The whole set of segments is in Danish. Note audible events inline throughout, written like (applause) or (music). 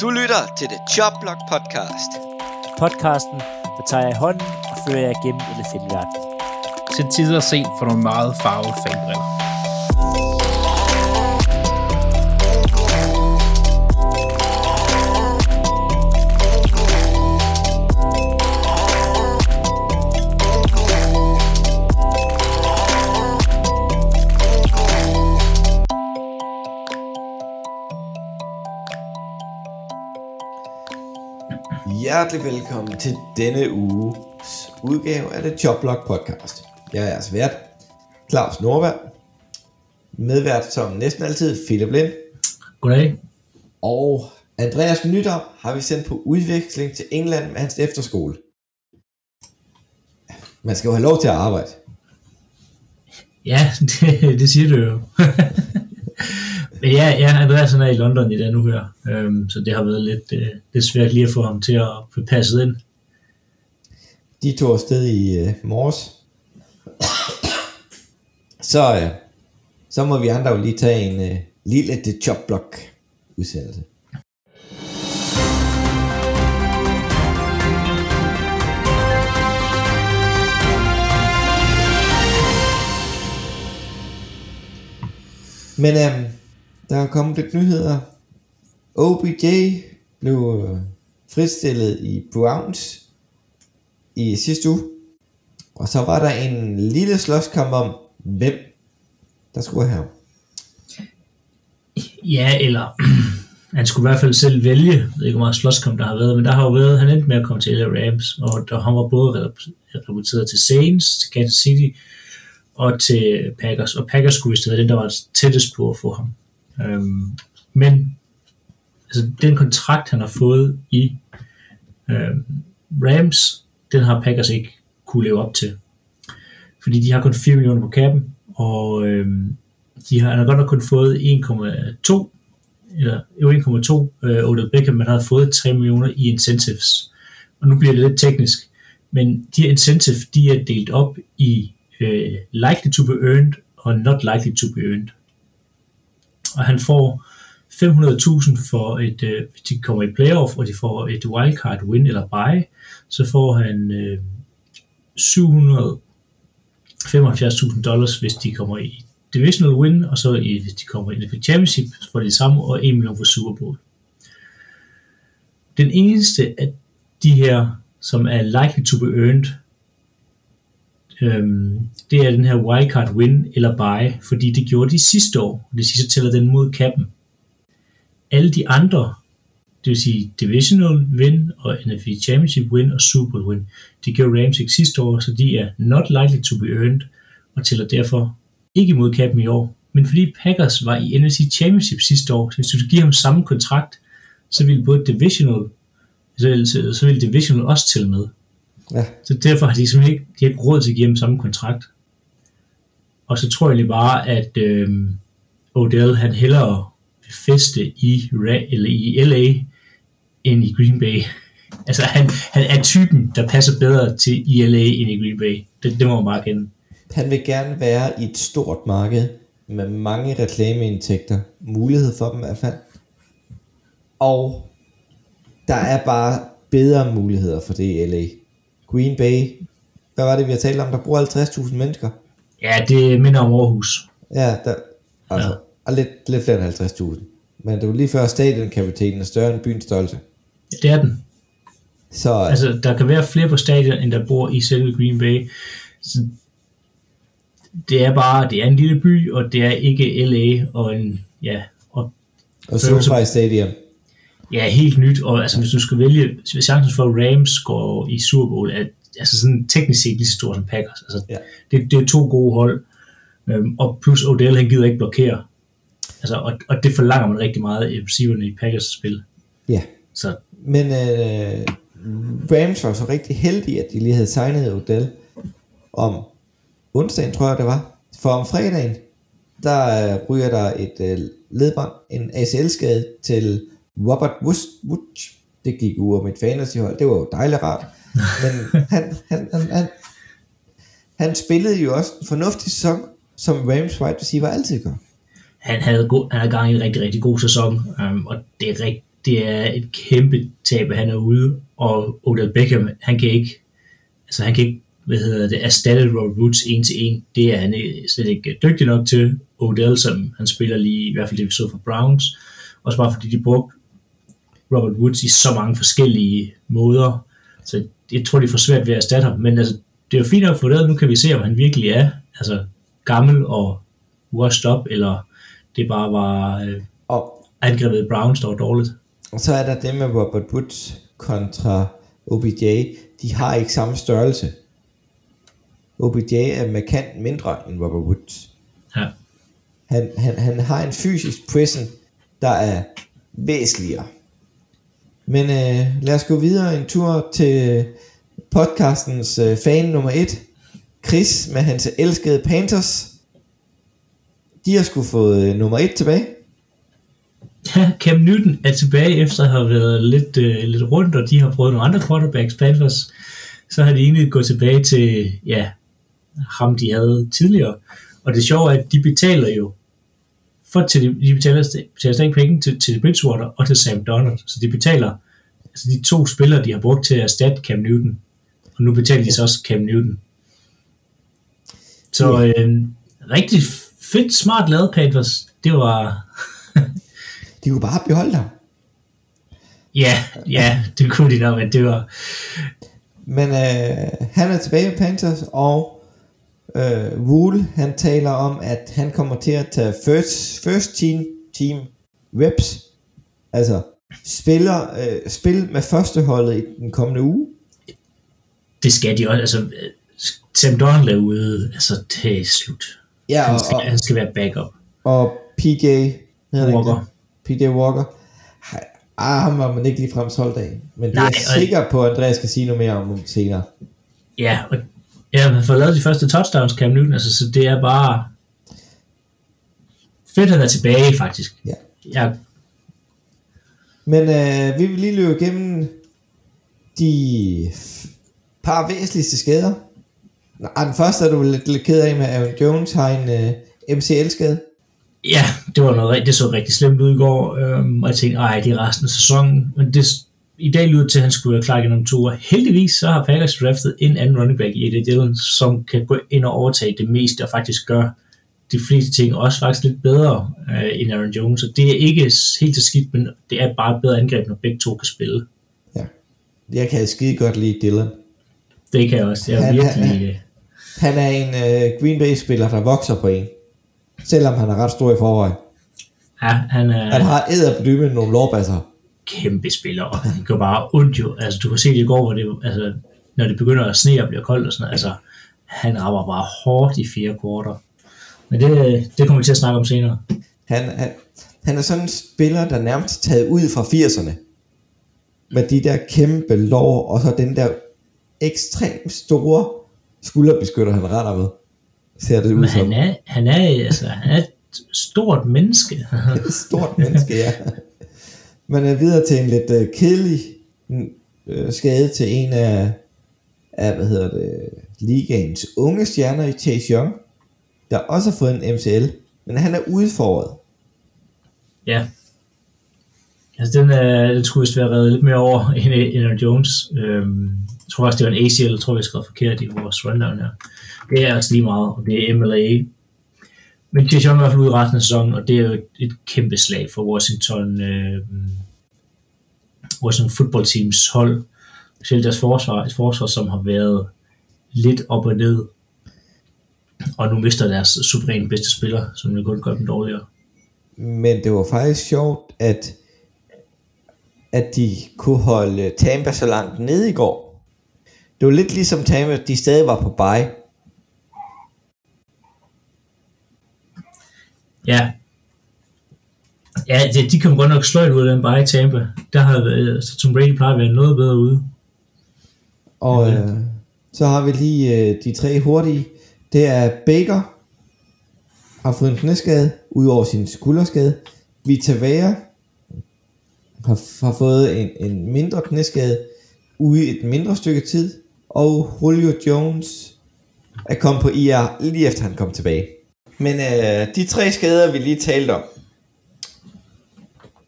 Du lytter til The Jobblock Podcast. Podcasten, der tager jeg i hånden og fører jer gennem elefantverden. Til tider set for nogle meget farvede fanbriller. Hjertelig velkommen til denne uges udgave af The Joblog Podcast. Jeg er jeres vært, Claus Norberg. Medvært som næsten altid, Philip Lind. Goddag. Og Andreas Nytter har vi sendt på udveksling til England med hans efterskole. Man skal jo have lov til at arbejde. Ja, (laughs) det, det siger du jo. (laughs) Men ja, ja, Andreas er i London i den nu her, øhm, så det har været lidt, øh, lidt svært lige at få ham til at få passet ind. De tog afsted i øh, morges. Så, øh, så må vi andre jo lige tage en øh, lille The Joblog udsendelse. Men øhm, der er kommet lidt nyheder. OBJ blev øh, fristillet i Browns i sidste uge. Og så var der en lille slåskamp om, hvem der skulle have ham. Ja, eller (clears throat) han skulle i hvert fald selv vælge. Jeg ved ikke, hvor meget slåskamp der har været, men der har jo været, han endte med at komme til LA Rams, og der, han var både repræsenteret til Saints, til Kansas City og til Packers. Og Packers skulle i stedet den, der var tættest på at få ham. Øhm, men altså, den kontrakt, han har fået i øhm, Rams, den har Packers ikke kunne leve op til. Fordi de har kun 4 millioner på kappen, og øhm, de har, han har godt nok kun fået 1,2 eller jo 1,2 øh, Odell Beckham, men har fået 3 millioner i incentives. Og nu bliver det lidt teknisk, men de her incentives, de er delt op i øh, likely to be earned og not likely to be earned. Og han får 500.000 for et, øh, hvis de kommer i playoff, og de får et wildcard win eller buy, så får han øh, 775.000 dollars, hvis de kommer i divisional win, og så i, hvis de kommer i NFL Championship, så får de det samme, og 1 million for Super Bowl. Den eneste af de her, som er likely to be earned, øhm, det er den her wildcard win eller buy, fordi det gjorde de sidste år, og det sidste tæller den mod kappen. Alle de andre, det vil sige divisional win og NFL Championship win og Super Bowl win, det gjorde Rams ikke sidste år, så de er not likely to be earned, og tæller derfor ikke mod kappen i år. Men fordi Packers var i NFC Championship sidste år, så hvis du giver ham samme kontrakt, så ville både divisional, så, så ville divisional også tælle med. Ja. Så derfor har de simpelthen ikke, de har ikke råd til at give ham samme kontrakt. Og så tror jeg egentlig bare, at øh, Odell han hellere vil feste i, eller i LA end i Green Bay. (laughs) Altså han, han er typen, der passer bedre til i LA end i Green Bay. Det, det må man bare kende. Han vil gerne være i et stort marked med mange reklameindtægter. Mulighed for dem i hvert fald. Og der er bare bedre muligheder for det i LA. Green Bay, hvad var det vi har talt om? Der bor 50.000 mennesker. Ja, det minder om Aarhus. Ja, der, altså, ja. lidt, lidt flere end 50.000. Men det var lige før stadionkapaciteten er større end byens størrelse. Ja, det er den. Så Altså, der kan være flere på stadion, end der bor i selve Green Bay. Så det er bare, det er en lille by, og det er ikke LA, og en, ja, og og SoFi Stadium. Ja, helt nyt, og altså, hvis du skal vælge, chancen for, at Rams går i Super Bowl, er altså sådan teknisk set lige så stor som Packers. Altså, Ja. det, det er to gode hold, øhm, og plus Odell, han gider ikke blokere. Altså, og, og det forlanger man rigtig meget i receiverne i Packers spil. Ja. Så Men øh, Rams var så rigtig heldige, at de lige havde signet Odell om onsdagen, tror jeg det var. For om fredagen, der øh, ryger der et øh, ledbånd, en ACL-skade til Robert Woods. Woods. Det gik ud af mit fantasyhold. Det var jo dejligt rart. Men (laughs) han, han, han, han, han spillede jo også en fornuftig sæson, som Rams wide receiver altid gør. han havde, go- han havde gang i en rigtig, rigtig god sæson, um, og det er, rigt- det er et kæmpe tab, at han er ude, og Odell Beckham, han kan ikke, altså han kan ikke, hvad hedder det, erstatte Robert Woods en til en. Det er han slet ikke dygtig nok til. Odell, som han spiller lige, i hvert fald det vi så for Browns, også bare fordi de brugte Robert Woods i så mange forskellige måder, så jeg tror, de får svært ved at erstatte ham, men altså, det er jo fint at få det, nu kan vi se, om han virkelig er altså, gammel og washed up, eller det bare var øh, Og, angrebet Browns, der var dårligt. og så er der det med Robert Woods kontra OBJ. De har ikke samme størrelse. OBJ er markant mindre end Robert Woods. Ja. Han, han, han har en fysisk presence, der er væsentligere. Men øh, lad os gå videre en tur til podcastens øh, fan nummer et. Chris med hans elskede Panthers. De har skulle fået øh, nummer et tilbage. Ja, Cam Newton er tilbage efter at have været lidt, øh, lidt rundt, og de har prøvet nogle andre quarterbacks, Panthers. Så har de egentlig gået tilbage til, ja, ham de havde tidligere. Og det sjove er, at de betaler jo, for til de, de betaler, betaler stadig penge til, til Bridgewater og til Sam Donald. Så de betaler, altså de to spillere, de har brugt til at erstatte Cam Newton. Og nu betaler de så også Cam Newton. Så øh, rigtig fedt, smart lavet Panthers. Det var, (laughs) De kunne bare beholde ham. Ja, ja, det kunne de nok, men det var... Men øh, han er tilbage i Panthers, og øh, Wool, han taler om, at han kommer til at tage first, first team, team reps, altså spiller, øh, spil med førsteholdet i den kommende uge. Det skal de også, altså... Sam Donald er ude, altså det er slut. Ja, Han og, skal, og, han skal være backup. og PJ Walker. det? PJ Walker. Ah, ham var man ikke lige frem solgt af. Men det er Nej, jeg og- sikker på, at Andreas skal sige noget mere om senere. Ja, og ja, han får lavet de første touchdowns, Cam Newton, altså, så det er bare... Fedt, han er tilbage, faktisk. Ja. Ja, Men øh, vi vil lige løbe igennem de par væsentligste skader. Nej, den første er du lidt, lidt ked af med Aaron Jones har en øh, MCL-skade. ja, det var noget, det så rigtig slemt ud i går, øhm, og jeg tænkte, ej, det er resten af sæsonen, men det, i dag lyder det til, at han skulle være klar igen om to uger. Heldigvis så har Packers draftet en anden running back i Eddie Dillon, som kan gå ind og overtage det meste, og faktisk gøre de fleste ting også faktisk lidt bedre øh, end Aaron Jones. Og det er ikke helt så skidt, men det er bare et bedre angreb, når begge to kan spille. Ja. Jeg kan skide godt lide Dylan. Det kan jeg også. Det er Han- virkelig... øh, Han er en øh, Green Bay-spiller, der vokser på en. Selvom han er ret stor i forvejen. Ja, han er Han har æderbedymme nogle lårbasser. Kæmpe spiller, og han gør bare ondt jo. Altså, du kan se det i går, hvor det, altså, når det begynder at sne og bliver koldt og sådan noget, altså, han rammer bare hårdt i fire kvarter. Men det, det kommer vi til at snakke om senere. Han, han, han er sådan en spiller, der nærmest er taget ud fra 80'erne. Med de der kæmpe lår, og så den der ekstremt store skulderbeskytter, han render med. Ser det ud Men som. han er, han er, altså, han er et stort menneske. (laughs) Et stort menneske, ja. Men er videre til en lidt øh, kedelig mm, øh, skade til en af, af, hvad hedder det, ligaens unge stjerner i Chase Young, der også har fået en MCL, men han er udfordret. ja. Altså, den, øh, den skulle vist være reddet lidt mere over (laughs) end, end Aaron Jones. Øhm, jeg tror faktisk, det var en ACL, jeg tror, jeg skrev forkert i vores rundown her. Det er altså lige meget, om det er MLA. Men Chase Young er i hvert fald ude resten af sæsonen, og det er jo et, et kæmpe slag for Washington, øh, Washington football teams hold. Selv deres forsvar, et forsvar, som har været lidt op og ned, og nu mister deres suverænt bedste spiller, som jo kun gør dem dårligere. Men det var faktisk sjovt, at, at de kunne holde Tampa så langt nede i går. Det var lidt ligesom Tampa, de stadig var på bye. Ja. Ja, det, de kom godt nok sløjt ud af den bare i Tampa. Der har så Tom Brady plejer at være noget bedre ude. Og Ja. øh, så har vi lige øh, de tre hurtige. Det er Baker, har fået en knæskade, ud over sin skulderskade. Vita Vea har, har fået en, en mindre knæskade ude i et mindre stykke tid. Og Julio Jones er kommet på IR lige efter han kom tilbage. Men øh, de tre skader, vi lige talte om,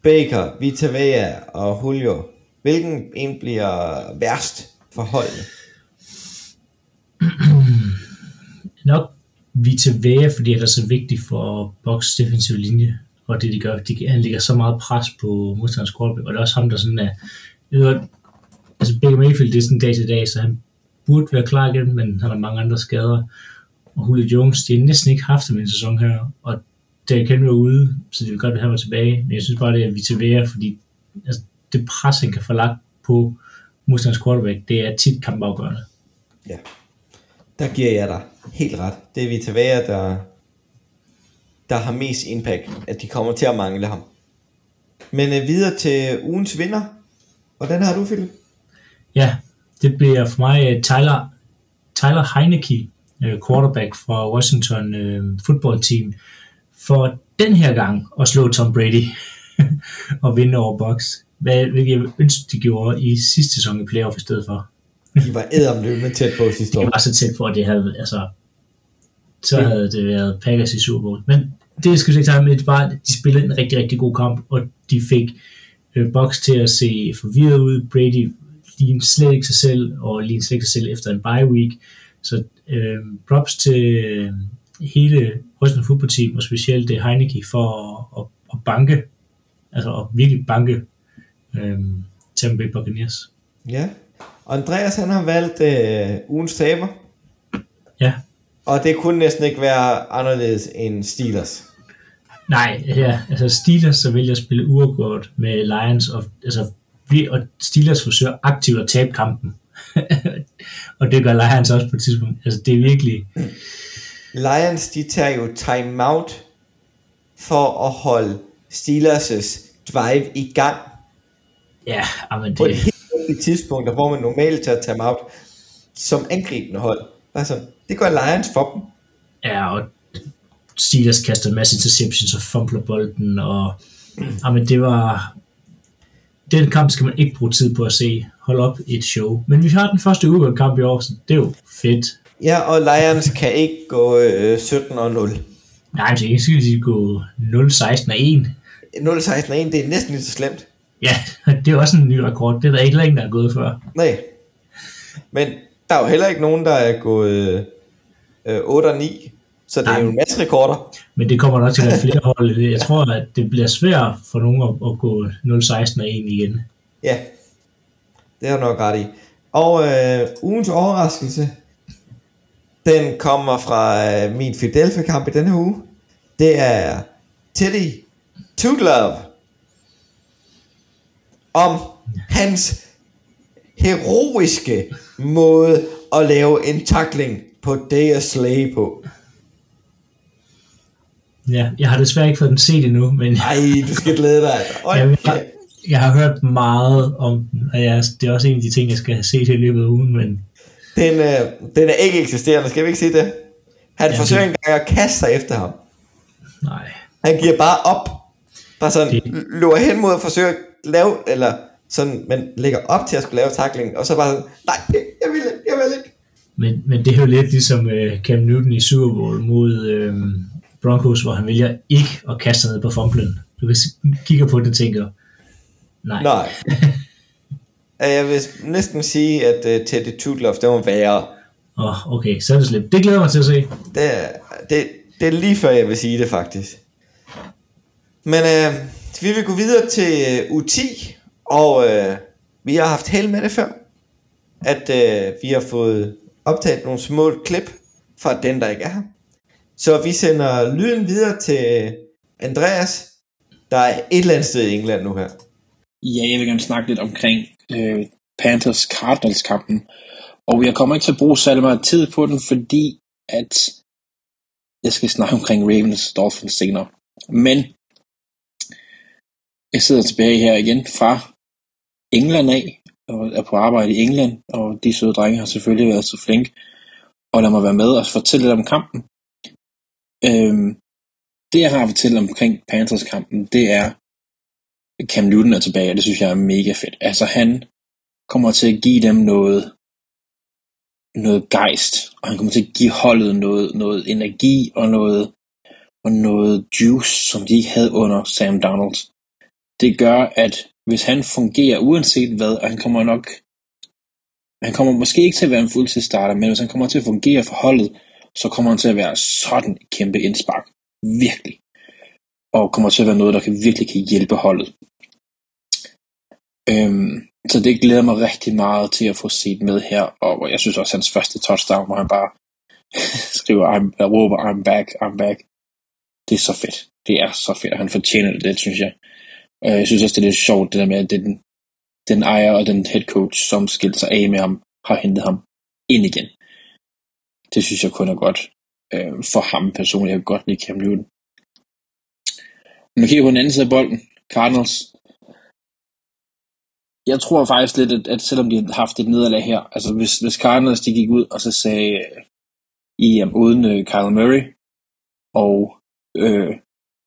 Baker, Vita Vea og Julio. Hvilken en bliver værst for holdet? (clears throat) Nok Vita Vea, fordi han er så vigtig for Boks defensiv linje, og det de gør, de, han lægger så meget pres på modstanders quarterback, og det er også ham, der sådan er, jeg ved altså Baker Mayfield, det er sådan dag til dag, så han burde være klar igen, men han har mange andre skader, og Julio Jones, de har næsten ikke haft ham i en sæson her, og Derrick Henry er ude, så de vil godt have ham tilbage, men jeg synes bare, det er Vita Vea, fordi altså, det pres, han kan få lagt på modstanders quarterback, det er tit kampafgørende. Ja. Der giver jeg dig helt ret. Det er Vita Vea, der, der har mest impact, at de kommer til at mangle ham. Men øh, videre til ugens vinder. Hvordan har du, Philip? Ja, det bliver for mig øh, Tyler, Tyler Heineke, quarterback fra Washington øh, football team, for den her gang at slå Tom Brady (laughs) og vinde over Bucks. Hvad, hvilket jeg ønsker, de gjorde i sidste sæson i playoff i stedet for. De var æderomløbende tæt på sidste år. Det var så tæt på, at det havde, altså, så havde det været Packers i Super Bowl. Men det skal vi ikke tage med, det bare, de spillede en rigtig, rigtig god kamp, og de fik øh, Bucks til at se forvirret ud. Brady lignede slet ikke sig selv, og lignede slet ikke sig selv efter en bye week. Så øh, props til øh, hele Washington football team, og specielt det Heineke for at, at, at banke, altså at virkelig banke øh, Tampa Bay Buccaneers. Ja. Og Andreas, han har valgt øh, ugens taber. Ja, Og det kunne næsten ikke være anderledes end Steelers. Nej, ja, altså Steelers så vælger at spille uafgjort med Lions, og, altså, vi, og Steelers forsøger aktivt at tabe kampen. (laughs) og det gør Lions også på et tidspunkt. Altså det er virkelig, Lions, de tager jo timeout for at holde Steelers' drive i gang ja, men på et det, helt tidspunkt, hvor man normalt tager timeout som angribende hold. Altså, det gør Lions for dem. ja, og Steelers kaster en masse interceptions og fumbler bolden, og jamen, det var, den kamp skal man ikke bruge tid på at se. Hold op et show. Men vi har den første uge kamp i år, så det er jo fedt. Ja, og Lions kan ikke gå øh, 17 og 0. Nej, så ikke skal de gå 0-16 og 1. 0-16 og 1, det er næsten lige så slemt. Ja, det er også en ny rekord. Det er der ikke længe, der er gået før. Nej. Men der er jo heller ikke nogen, der er gået øh, 8 og 9. Så det er Nej. jo en masse rekorder. Men det kommer nok til at være flere hold. Jeg tror, at det bliver svært for nogen at, at gå 0-16 og 1 igen. Ja, det har du nok ret i. Og øh, ugens overraskelse, den kommer fra øh, min Philadelphia-kamp i denne uge. Det er Teddy Tootlove. Om hans heroiske måde at lave en tackling på Dare Slay på. Ja, jeg har desværre ikke fået den set endnu, men Ej, du skal glæde dig. Hold jeg, jeg, jeg har hørt meget om den, og jeg, det er også en af de ting, jeg skal have set i løbet af ugen, men Den, øh, den er ikke eksisterende, skal vi ikke sige det? Han Ja, forsøger det- engang at kaste sig efter ham. nej. Han giver bare op. Bare sådan, Det- løber hen mod at forsøge at lave, eller sådan, men lægger op til at skulle lave tackling, og så bare sådan, nej, jeg vil ikke, jeg vil ikke. Men, men det er jo lidt ligesom uh, Cam Newton i Super Bowl mod uh, Broncos, hvor han vælger ikke at kaste sig ned på fumblen. Du kigger på det og tænker, nej. Nej. (laughs) Jeg vil næsten sige, at uh, Teddy Tudloff, det var værre. Åh, oh, okay, så er det slemt. Det glæder mig til at se. Det, er- det, det er lige før, jeg vil sige det faktisk. Men øh, vi vil gå videre til øh, U10, og øh, vi har haft held med det før, at øh, vi har fået optaget nogle små klip fra den, der ikke er her. Så vi sender lyden videre til Andreas, der er et eller andet sted i England nu her. Ja, jeg vil gerne snakke lidt omkring øh, Panthers Cardinals kampen. Og jeg kommer ikke til at bruge særlig meget tid på den, fordi at jeg skal snakke omkring Ravens Dolphins senere. Men jeg sidder tilbage her igen fra England af, og er på arbejde i England, og de søde drenge har selvfølgelig været så flinke, og lad mig være med og fortælle lidt om kampen. Øhm, det jeg har at fortælle omkring Panthers kampen, det er, Cam Newton er tilbage, og det synes jeg er mega fedt. Altså han kommer til at give dem noget, noget gejst, og han kommer til at give holdet noget, noget energi og noget, og noget juice, som de ikke havde under Sam Donald. det gør, at hvis han fungerer uanset hvad, og han kommer nok, han kommer måske ikke til at være en fuldtidsstarter, men hvis han kommer til at fungere for holdet, så kommer han til at være sådan et kæmpe indspark. Virkelig. Og kommer til at være noget, der kan virkelig kan hjælpe holdet. Øhm, så det glæder mig rigtig meget til at få set med her, og jeg synes også, hans første touchdown, hvor han bare (laughs) skriver, I'm, råber, I'm back, I'm back. Det er så fedt. Det er så fedt, og han fortjener det, det synes jeg. Og jeg synes også, det er lidt sjovt, det der med, at den, den ejer og den head coach, som skilte sig af med ham, har hentet ham ind igen. Det synes jeg kun er godt øh, for ham personligt. Jeg kan godt lide Cam Newton. Når man kigger på den anden side af bolden, Cardinals, jeg tror faktisk lidt, at, at selvom de har haft et nederlag her, altså hvis, hvis Cardinals de gik ud og så sagde, i um, uden øh, Kyle Murray og øh,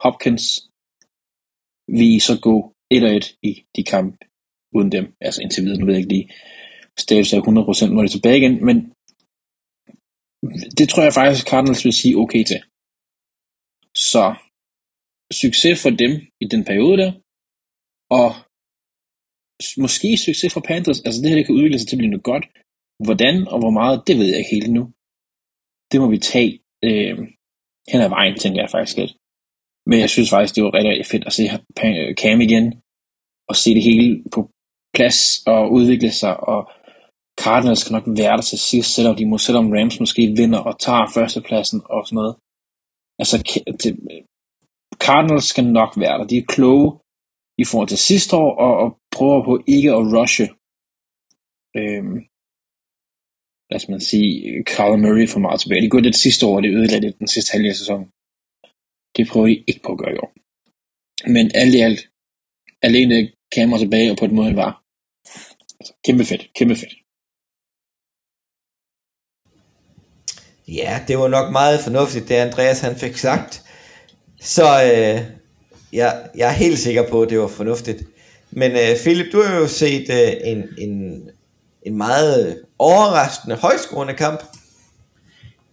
Hopkins, vi så gå 1 og 1 i de kampe uden dem. Altså indtil videre, nu ved jeg ikke lige, status er 100% når det tilbage igen, men det tror jeg faktisk, Cardinals vil sige okay til. Så succes for dem i den periode der, og måske succes for Panthers. Altså det her det kan udvikle sig til at blive noget godt. Hvordan og hvor meget, det ved jeg ikke helt nu. Det må vi tage øh, hen ad vejen, tænker jeg faktisk lidt. Men jeg synes faktisk, det var rigtig fedt at se Cam igen, og se det hele på plads og udvikle sig, og Cardinals skal nok være der til sidst, selvom, de må, selvom Rams måske vinder og tager førstepladsen og sådan noget. Altså, det, Cardinals skal nok være der. De er kloge i forhold til sidste år, og, og prøver på ikke at rushe, øhm, lad os man sige, Carl Murray for meget tilbage. De gjorde det sidste år, og det ødelagde det den sidste halvdel af sæsonen. Det prøver I ikke på at gøre i år. Men alt i alt, alene kamera tilbage, og på den måde han var. Altså, kæmpe fedt, kæmpe fedt. Ja, det var nok meget fornuftigt, det Andreas han fik sagt. Så øh, jeg, jeg er helt sikker på, at det var fornuftigt. Men øh, Philip, du har jo set øh, en, en, en meget overraskende højskårende kamp.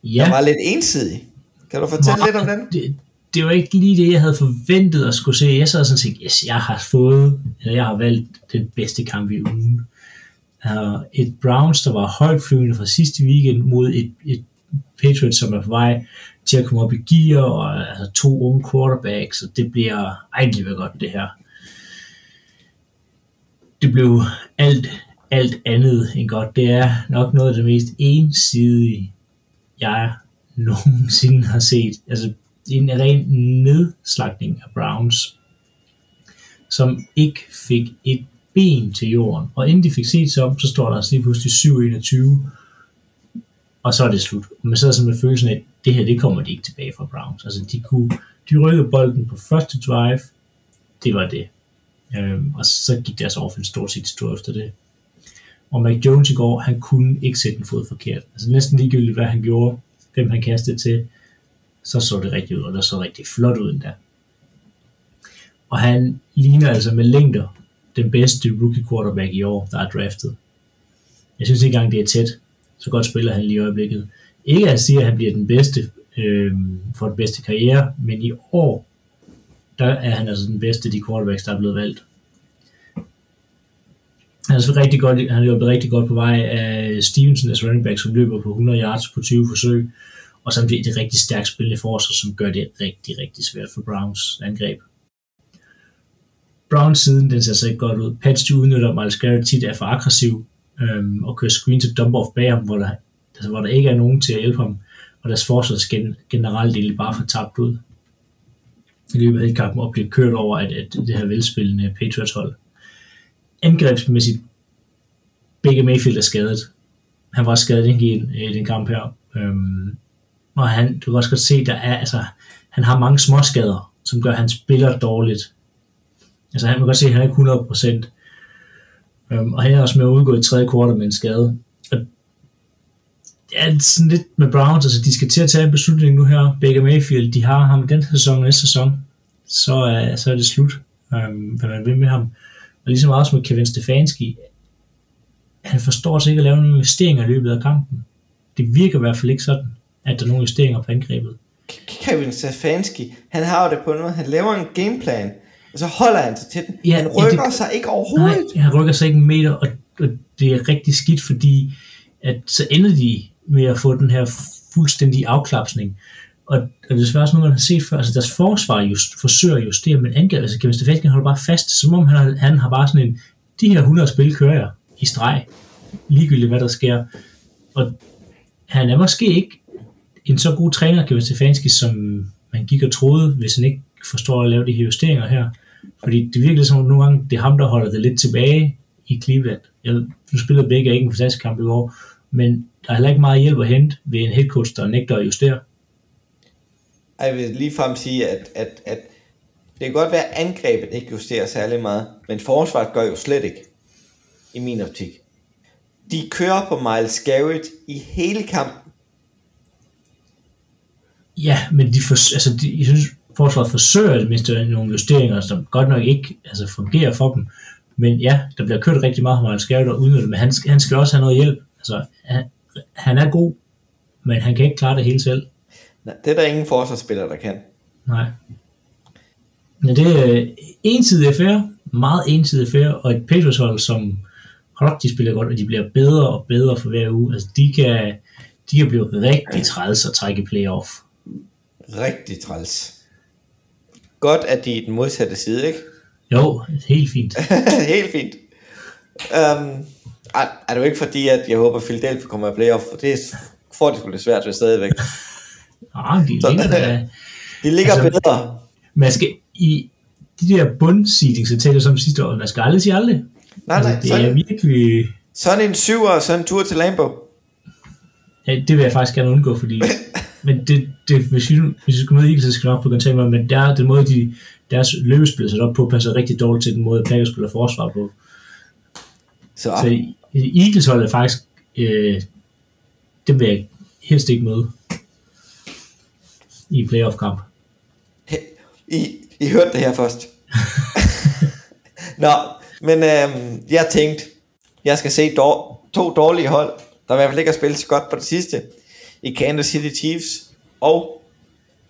Ja. Den var lidt ensidig. Kan du fortælle Nej, lidt om den? Det, det var ikke lige det, jeg havde forventet at skulle se. Jeg sad sådan set, yes, jeg har fået, eller jeg har valgt den bedste kamp i ugen. Uh, et Browns, der var højt flyvende fra sidste weekend, mod et, et Patriots, som er på vej til at komme op i gear, og altså, to unge quarterbacks, så det bliver egentlig vil godt det her. Det blev alt, alt andet end godt. Det er nok noget af det mest ensidige, jeg nogensinde har set. Altså en ren nedslagning af Browns, som ikke fik et ben til jorden. Og inden de fik set sig om, så står der altså lige pludselig 7-21, og så er det slut. Man sidder sådan med følelsen af, at det her, det kommer de ikke tilbage fra Browns. Altså, de kunne, de rykkede bolden på første drive, det var det. Øhm, og så gik deres offense stort set stor efter det. Og Mac Jones i går, han kunne ikke sætte en fod forkert. Altså næsten ligegyldigt, hvad han gjorde, hvem han kastede til, så så det rigtigt ud, og det så rigtig flot ud endda. Og han ligner altså med længder den bedste rookie quarterback i år, der er draftet. Jeg synes ikke engang, det er tæt. Så godt spiller han lige i øjeblikket. Ikke at sige, at han bliver den bedste øh, for den bedste karriere, men i år, der er han altså den bedste af de quarterbacks, der er blevet valgt. Han er så rigtig godt, han er løbet rigtig godt på vej af Stevenson, altså running back, som løber på 100 yards på 20 forsøg, og samtidig det rigtig stærkt spillende forsvar, som gør det rigtig, rigtig svært for Browns angreb. Browns siden, den ser så ikke godt ud. Pats de udnytter Miles Garrett tit er for aggressiv, øhm, og kører screen til dump off bag ham, hvor der, altså, hvor der ikke er nogen til at hjælpe ham, og deres forsvar gen, generelt egentlig bare for tabt ud. I løbet af kampen og bliver kørt over at, at det her velspillende Patriots hold. Angrebsmæssigt, begge Mayfield er skadet. Han var skadet i den, i den kamp her. Øhm, og han, du kan også godt se, der er, altså, han har mange småskader, som gør, at han spiller dårligt. Altså han kan godt se, at han er ikke 100%. Øhm, og han er også med at udgå i tredje kvartal med en skade. Og det er sådan lidt med Browns, altså de skal til at tage en beslutning nu her. Baker Mayfield, de har ham i den sæson og næste sæson. Så, uh, så er det slut, øhm, hvad man vil med ham. Og ligesom også med Kevin Stefanski, han forstår sig ikke at lave nogle investeringer i løbet af kampen. Det virker i hvert fald ikke sådan, at der er nogle investeringer på angrebet. Kevin Stefanski, han har jo det på noget, han laver en gameplan, og så holder han sig til den. Ja, han ja, rykker det- sig ikke Nej, overhovedet. han rykker sig ikke en meter, og, og det er rigtig skidt, fordi at så ender de med at få den her fuldstændige afklapsning. Og, og det er desværre også noget, man har set før. Altså deres forsvar just, forsøger at justere, men angreb, altså Kevin Stefanski holder bare fast, som om han har, han har bare sådan en, de her 100 spil kører jeg i streg, ligegyldigt hvad der sker. Og han er måske ikke en så god træner, Kevin Stefanski, som man gik og troede, hvis han ikke forstår at lave de her justeringer her. Fordi det virker som om nogle gange, det er ham, der holder det lidt tilbage i Cleveland. Jeg, nu spiller begge ikke en fantastisk kamp i år, men der er heller ikke meget hjælp at hente ved en headcoach, der nægter at justere. Jeg vil ligefrem sige, at, at, at det kan godt være, at angrebet ikke justerer særlig meget, men forsvaret gør jo slet ikke, i min optik. De kører på Miles Garrett i hele kampen. Ja, men de, for, altså de, jeg synes, forsvaret forsøger at miste nogle justeringer, som godt nok ikke altså, fungerer for dem. Men ja, der bliver kørt rigtig meget på Miles Garrett og udnyttet, men han, skal- han skal også have noget hjælp. Altså, han, han er god, men han kan ikke klare det hele selv. Nej, det er der ingen forsvarsspiller, der kan. Nej. Men det er ensidig affære, meget ensidig affære, og et Patriots hold, som hold op, de spiller godt, og de bliver bedre og bedre for hver uge. Altså, de kan, de kan blive rigtig træls at trække i playoff. Rigtig træls. Godt, at de er den modsatte side, ikke? Jo, helt fint. (laughs) Helt fint. Um, er, er det jo ikke fordi, at jeg håber, at Philadelphia kommer i playoff, for det får de sgu lidt svært ved stadigvæk. (laughs) Ah, de ligger der. De ligger Altså- bedre. Man skal i de der bundseeding, så taler som sidste år, man skal aldrig sige aldrig. Nej, nej, altså, det er sådan, virkelig... sådan en syver og sådan en tur til Lambo. Ja, det vil jeg faktisk gerne undgå, fordi... (coughs) men det, det, hvis, vi, hvis vi skal møde Eagles, så skal jeg nok tænke mig, men der, den måde, de, deres løbespil sat op på, passer rigtig dårligt til den måde, Packers spiller forsvar på. Så, Så Eagles holdet er faktisk... Øh, det vil jeg helst ikke møde i en playoff-kamp. I, I hørte det her først. (laughs) Nå, men øhm, jeg tænkte, jeg skal se dår, to dårlige hold, der i hvert fald ikke har spillet så godt på det sidste, i Kansas City Chiefs og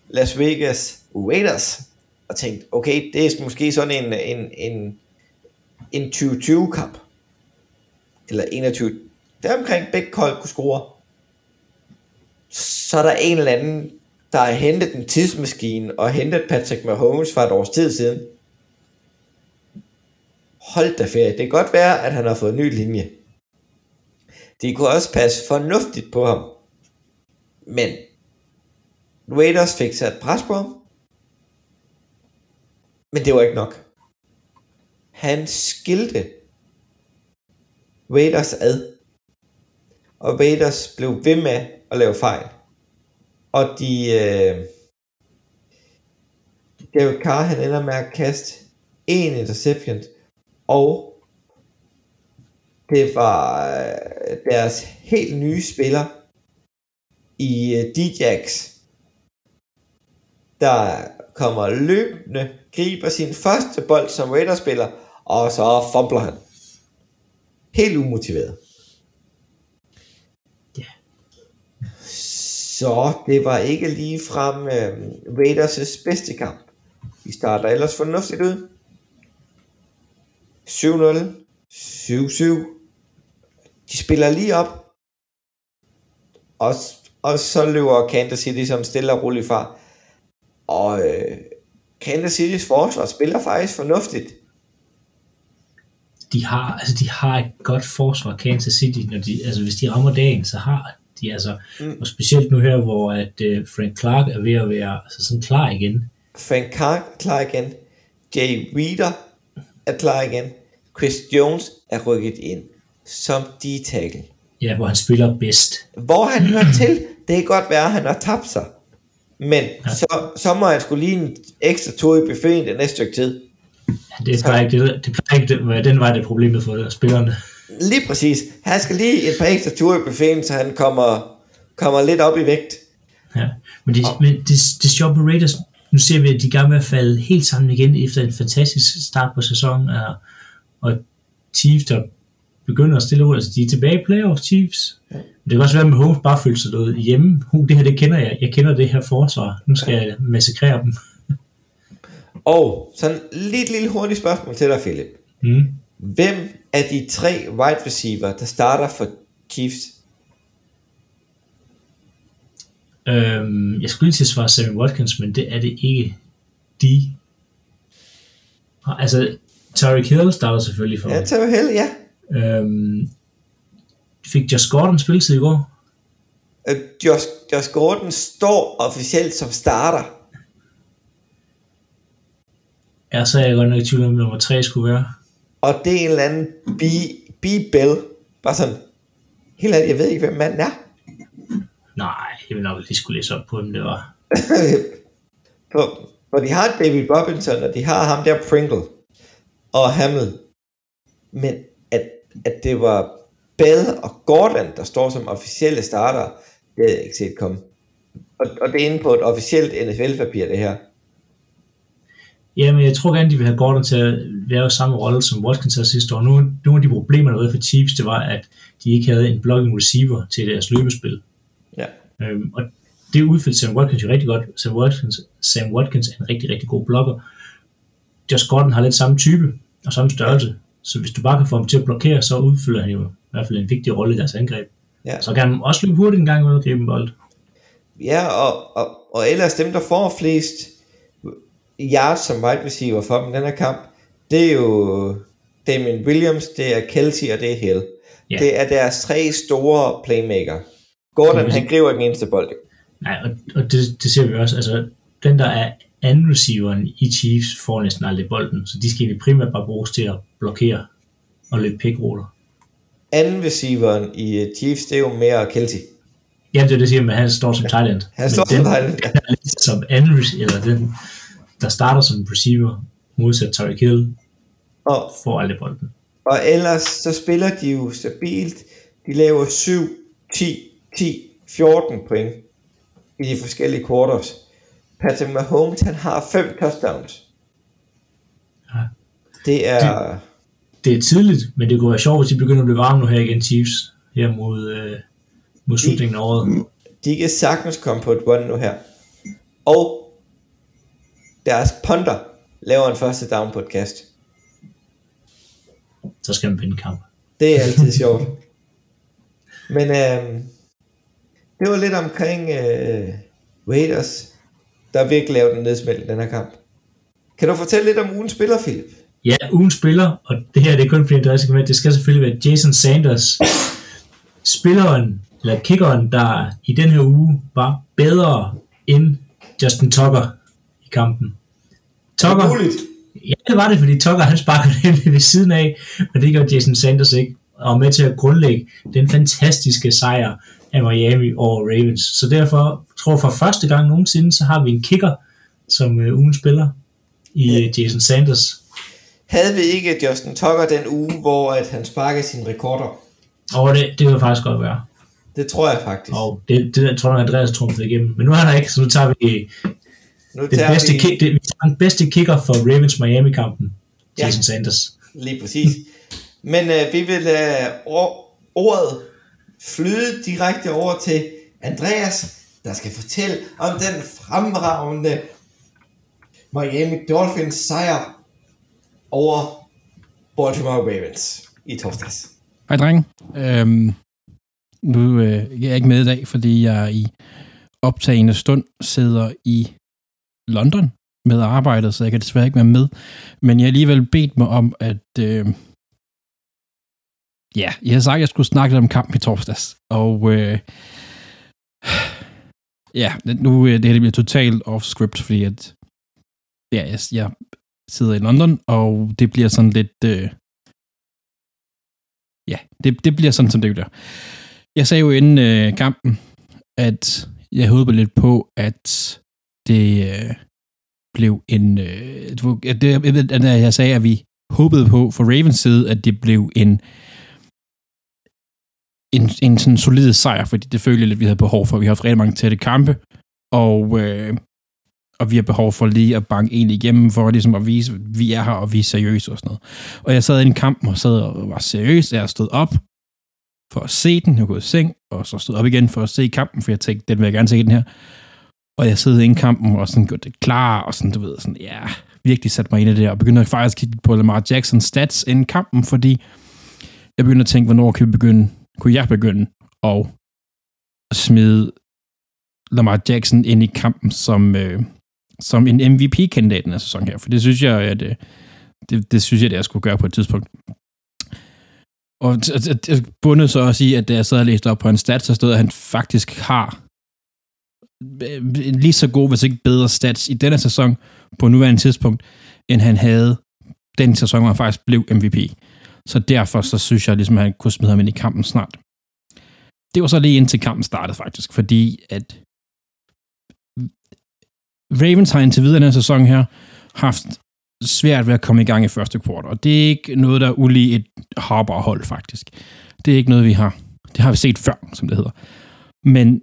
Las Vegas Raiders, og tænkt, okay, det er måske sådan en, en, en, en 2020-kamp, eller 21, der omkring begge hold kunne score. Så er der en eller anden, der har hentet en tidsmaskine og hentet Patrick Mahomes for et års tid siden. Hold da ferie. Det kan godt være, at han har fået en ny linje. De kunne også passe fornuftigt på ham. Men Raiders fik sat pres på ham. Men det var ikke nok. Han skilte Raiders ad. Og Raiders blev ved med at lave fejl. Og de... Øh, Derek Carr, han ender med at kaste en interception, og det var øh, deres helt nye spiller i øh, Djax, der kommer løbende, griber sin første bold som Raiders-spiller, og så fumbler han. Helt umotiveret. Ja. Så det var ikke lige frem øh, Raiders' bedste kamp. De starter ellers fornuftigt ud. 7-0, 7-7. De spiller lige op. Og, og så løber Kansas City som stille og roligt fra. Og øh, Kansas City's forsvar spiller faktisk fornuftigt. de har, altså de har et godt forsvar, Kansas City, når de, altså hvis de rammer dagen, så har de altså, Mm. og specielt nu her, hvor at uh, Frank Clark er ved at være altså sådan klar igen. Frank Clark er klar igen. Jay Reader er klar igen. Chris Jones er rykket ind som D-tackle. Ja, hvor han spiller bedst. Hvor han hører (clears throat) til, det kan godt være, at han har tabt sig. Men ja. så, så må han skulle lige en ekstra tur i buffeten det næste stykke tid. Ja, Det plejer ikke, det, det plejer ikke være den vej, det er problemet for spillerne. Lige præcis. Han skal lige et par ekstra ture i buffeten, så han kommer, kommer lidt op i vægt. Ja. Men, det, men det, det sjove på Raiders, nu ser vi, at de er i gang med at falde helt sammen igen efter en fantastisk start på sæsonen, og, og Chiefs, der begynder at stille ud, altså de er tilbage i playoff Chiefs. Ja. Det kan også være, at Mahomes bare føler sig noget hjemme. Uh, det her, det kender jeg. Jeg kender det her forsvar. Nu skal jeg massakrere dem. (laughs) Og sådan lidt lille hurtigt spørgsmål til dig, Philip. Mm. Hvem af de tre wide receiver, der starter for Chiefs? Øhm, jeg skulle lige til at svare Sammy Watkins, men det er det ikke. De. Altså, Tyreek Hill starter selvfølgelig for. Ja, tag held, ja. Øhm, fik Josh Gordon spilletid i går? Øh, Josh, Josh Gordon står officielt som starter. Ja, så er jeg godt nok i tvivl om, nummer 3 skulle være. Og det er en eller anden B, B Bell. Bare sådan, helt ærligt, jeg ved ikke, hvem manden er. Nej, jeg vil nok lige skulle læse op på, hvem det var. (laughs) for, for de har David Robinson, og de har ham der Pringle og Hamill. Men at, det var Bell og Gordon, der står som officielle starter, det havde jeg ikke set komme. Og, og det er inde på et officielt NFL-papir, det her. Jamen, jeg tror gerne, de vil have Gordon til at være samme rolle, som Watkins havde sidste år. Nogle, nogle af de problemer, der var for Chiefs, det var, at de ikke havde en blocking receiver til deres løbespil. Ja. Øhm, og det udfyldte Sam Watkins jo rigtig godt. Sam Watkins, Sam Watkins er en rigtig, rigtig god blokker. Josh Gordon har lidt samme type og samme størrelse. Så hvis du bare kan få ham til at blokere, så udfylder han jo i hvert fald en vigtig rolle i deres angreb. Ja. Så kan han også løbe hurtigt en gang under gribe en bold. Ja, og, og, og ellers dem, der får flest yards som wide receiver for dem den her kamp, det er jo Damien Williams, det er Kelsey og det er Hill. Ja. Det er deres tre store playmaker. Gordon, han griber den eneste bold. Nej, og, og det, det ser vi også. Altså, den, der er anden receiveren i Chiefs, får næsten aldrig bolden. Så de skal egentlig primært bare bruges til at blokere og løbe pickroller. Anden receiveren i øh, Chiefs, det er jo mere Kelsey. Ja, det er det, jeg siger, men han står som tight end. Han står men som den, tight end, ja. lidt som anden receiver, eller den, der starter som receiver, modsat Tyreek Hill, Og, får aldrig bolden. og ellers så spiller de jo stabilt. De laver 7, 10, 10, 14 point i de forskellige quarters. Patrick Mahomes, han har 5 touchdowns. Ja. Det er... Det er tidligt, men det kunne være sjovt, hvis de begynder at blive varme nu her igen, Chiefs, her mod, øh, mod slutningen af året. De kan sagtens komme på et run nu her. Og deres punter laver en første down på et kast. Så skal man vinde kamp. Det er altid (laughs) sjovt. Men øh, det var lidt omkring øh, Raiders, der virkelig lavede en nedsmæld den her kamp. Kan du fortælle lidt om ugens spiller, Philip? Ja, ugen spiller, og det her det er kun fordi, der med, det skal selvfølgelig være Jason Sanders, spilleren, eller kickeren, der i den her uge var bedre end Justin Tucker i kampen. Tucker, Muligt. ja, det var det, fordi Tucker han sparkede den (laughs) ved siden af, og det gjorde Jason Sanders ikke, og med til at grundlægge den fantastiske sejr af Miami over Ravens. Så derfor tror jeg for første gang nogensinde, så har vi en kicker som uh, ugen spiller i uh, Jason Sanders. Havde vi ikke Justin Tucker den uge, hvor at han sparkede sine rekorder? Og det, det kan faktisk godt være. Det tror jeg faktisk. Og det, det tror jeg, Andreas trumfede igennem. Men nu er han der ikke, så nu tager vi nu den tager bedste, vi kick, det, vi tager den bedste kicker for Ravens Miami-kampen. Ja. Jason Sanders. lige præcis. (laughs) Men øh, vi vil lade or- ordet flyde direkte over til Andreas, der skal fortælle om den fremragende Miami Dolphins sejr over Baltimore Ravens i torsdags. Hej, dreng. Øhm, nu øh, jeg er ikke med i dag, fordi jeg i optagende stund sidder i London med arbejdet, så jeg kan desværre ikke være med. Men jeg har alligevel bedt mig om, at... Øh, ja, jeg havde sagt, at jeg skulle snakke lidt om kampen i torsdags. Og... Øh, ja, nu øh, det her det bliver totalt off-script, fordi at... Ja, jeg, jeg sidder i London, og det bliver sådan lidt... Øh, ja, det, det bliver sådan, som det bliver. Jeg sagde jo inden øh, kampen, at jeg håbede lidt på, at det øh, blev en... Øh, du- at det, jeg, ved, at jeg sagde, at vi håbede på fra Ravens side, at det blev en en, en sådan solid sejr, fordi det følte jeg lidt, vi havde behov for. Vi har haft rigtig mange tætte kampe, og, øh, og vi har behov for lige at banke en igennem, for ligesom at vise, at vi er her, og vi er seriøse og sådan noget. Og jeg sad i en kamp og sad og var seriøs, jeg stod op for at se den, jeg gået i seng, og så stod op igen for at se kampen, for jeg tænkte, den vil jeg gerne se den her. Og jeg sad inde i kampen og sådan gjorde det klar, og sådan, du ved, sådan, ja, virkelig sat mig ind i det, og begyndte faktisk at kigge på Lamar Jackson stats inden kampen, fordi jeg begyndte at tænke, hvornår kan vi begynde, kunne jeg begynde at smide Lamar Jackson ind i kampen som, øh, som en MVP-kandidat den her sæson her, for det synes jeg, at det, det, det synes jeg, det jeg skulle gøre på et tidspunkt. Og jeg bundet så også i, at da jeg sad og læste op på en stats, så stod, at han faktisk har øh, lige så god, hvis ikke bedre stats i denne sæson på nuværende tidspunkt, end han havde den sæson, hvor han faktisk blev MVP. Så derfor så synes jeg, ligesom, at han kunne smide ham ind i kampen snart. Det var så lige indtil kampen startede faktisk, fordi at Ravens har indtil videre den her sæson her haft svært ved at komme i gang i første kvart, og det er ikke noget, der er ulig et hold faktisk. Det er ikke noget, vi har. Det har vi set før, som det hedder. Men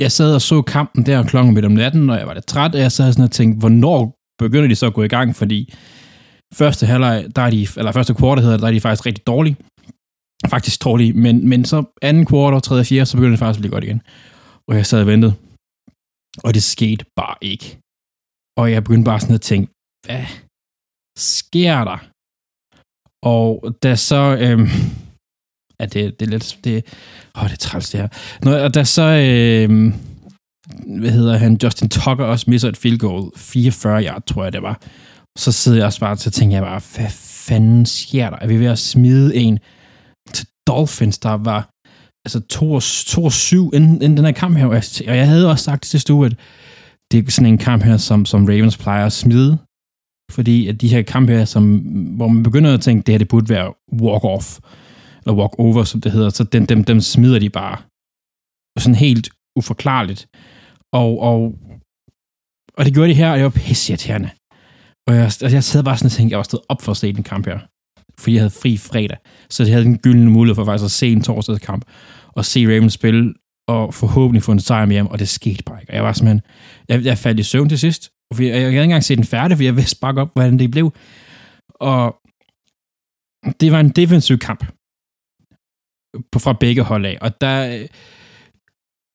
jeg sad og så kampen der klokken midt om natten, og jeg var lidt træt, og jeg sad sådan og tænkte, hvornår begynder de så at gå i gang, fordi første halvleg, der er de, eller første kvart hedder der er de faktisk rigtig dårlige. Faktisk dårlige, men, men så anden kvart, tredje og fjerde, så begynder det faktisk at blive godt igen. Og jeg sad og ventede. Og det skete bare ikke. Og jeg begyndte bare sådan at tænke, hvad sker der? Og da så, øhm, ja, det, det er lidt, det, åh, det er træls det her. Nå, og da så, øhm, hvad hedder han, Justin Tucker også misser et field goal, 44 yard, tror jeg det var. Så sidder jeg også bare, så tænker jeg bare, hvad fanden sker der? Er vi ved at smide en til Dolphins, der var altså 2-7 inden, inden den her kamp her, og jeg, havde også sagt til sidste at det er sådan en kamp her, som, som Ravens plejer at smide, fordi at de her kampe her, som, hvor man begynder at tænke, det her det burde være walk-off, eller walk-over, som det hedder, så dem, dem, dem smider de bare sådan helt uforklarligt. Og, og, og det gjorde de her, og det var pisseirriterende. Og jeg, og jeg sad bare sådan og tænkte, jeg var stået op for at se den kamp her fordi jeg havde fri fredag. Så jeg havde den gyldne mulighed for faktisk at se en torsdagskamp, og se Ravens spille, og forhåbentlig få en sejr med hjem, og det skete bare ikke. Og jeg var simpelthen, jeg, jeg faldt i søvn til sidst, Og jeg, jeg havde ikke engang set den færdig, for jeg vidste bare op, hvordan det blev. Og det var en defensiv kamp på, fra begge hold af, og der,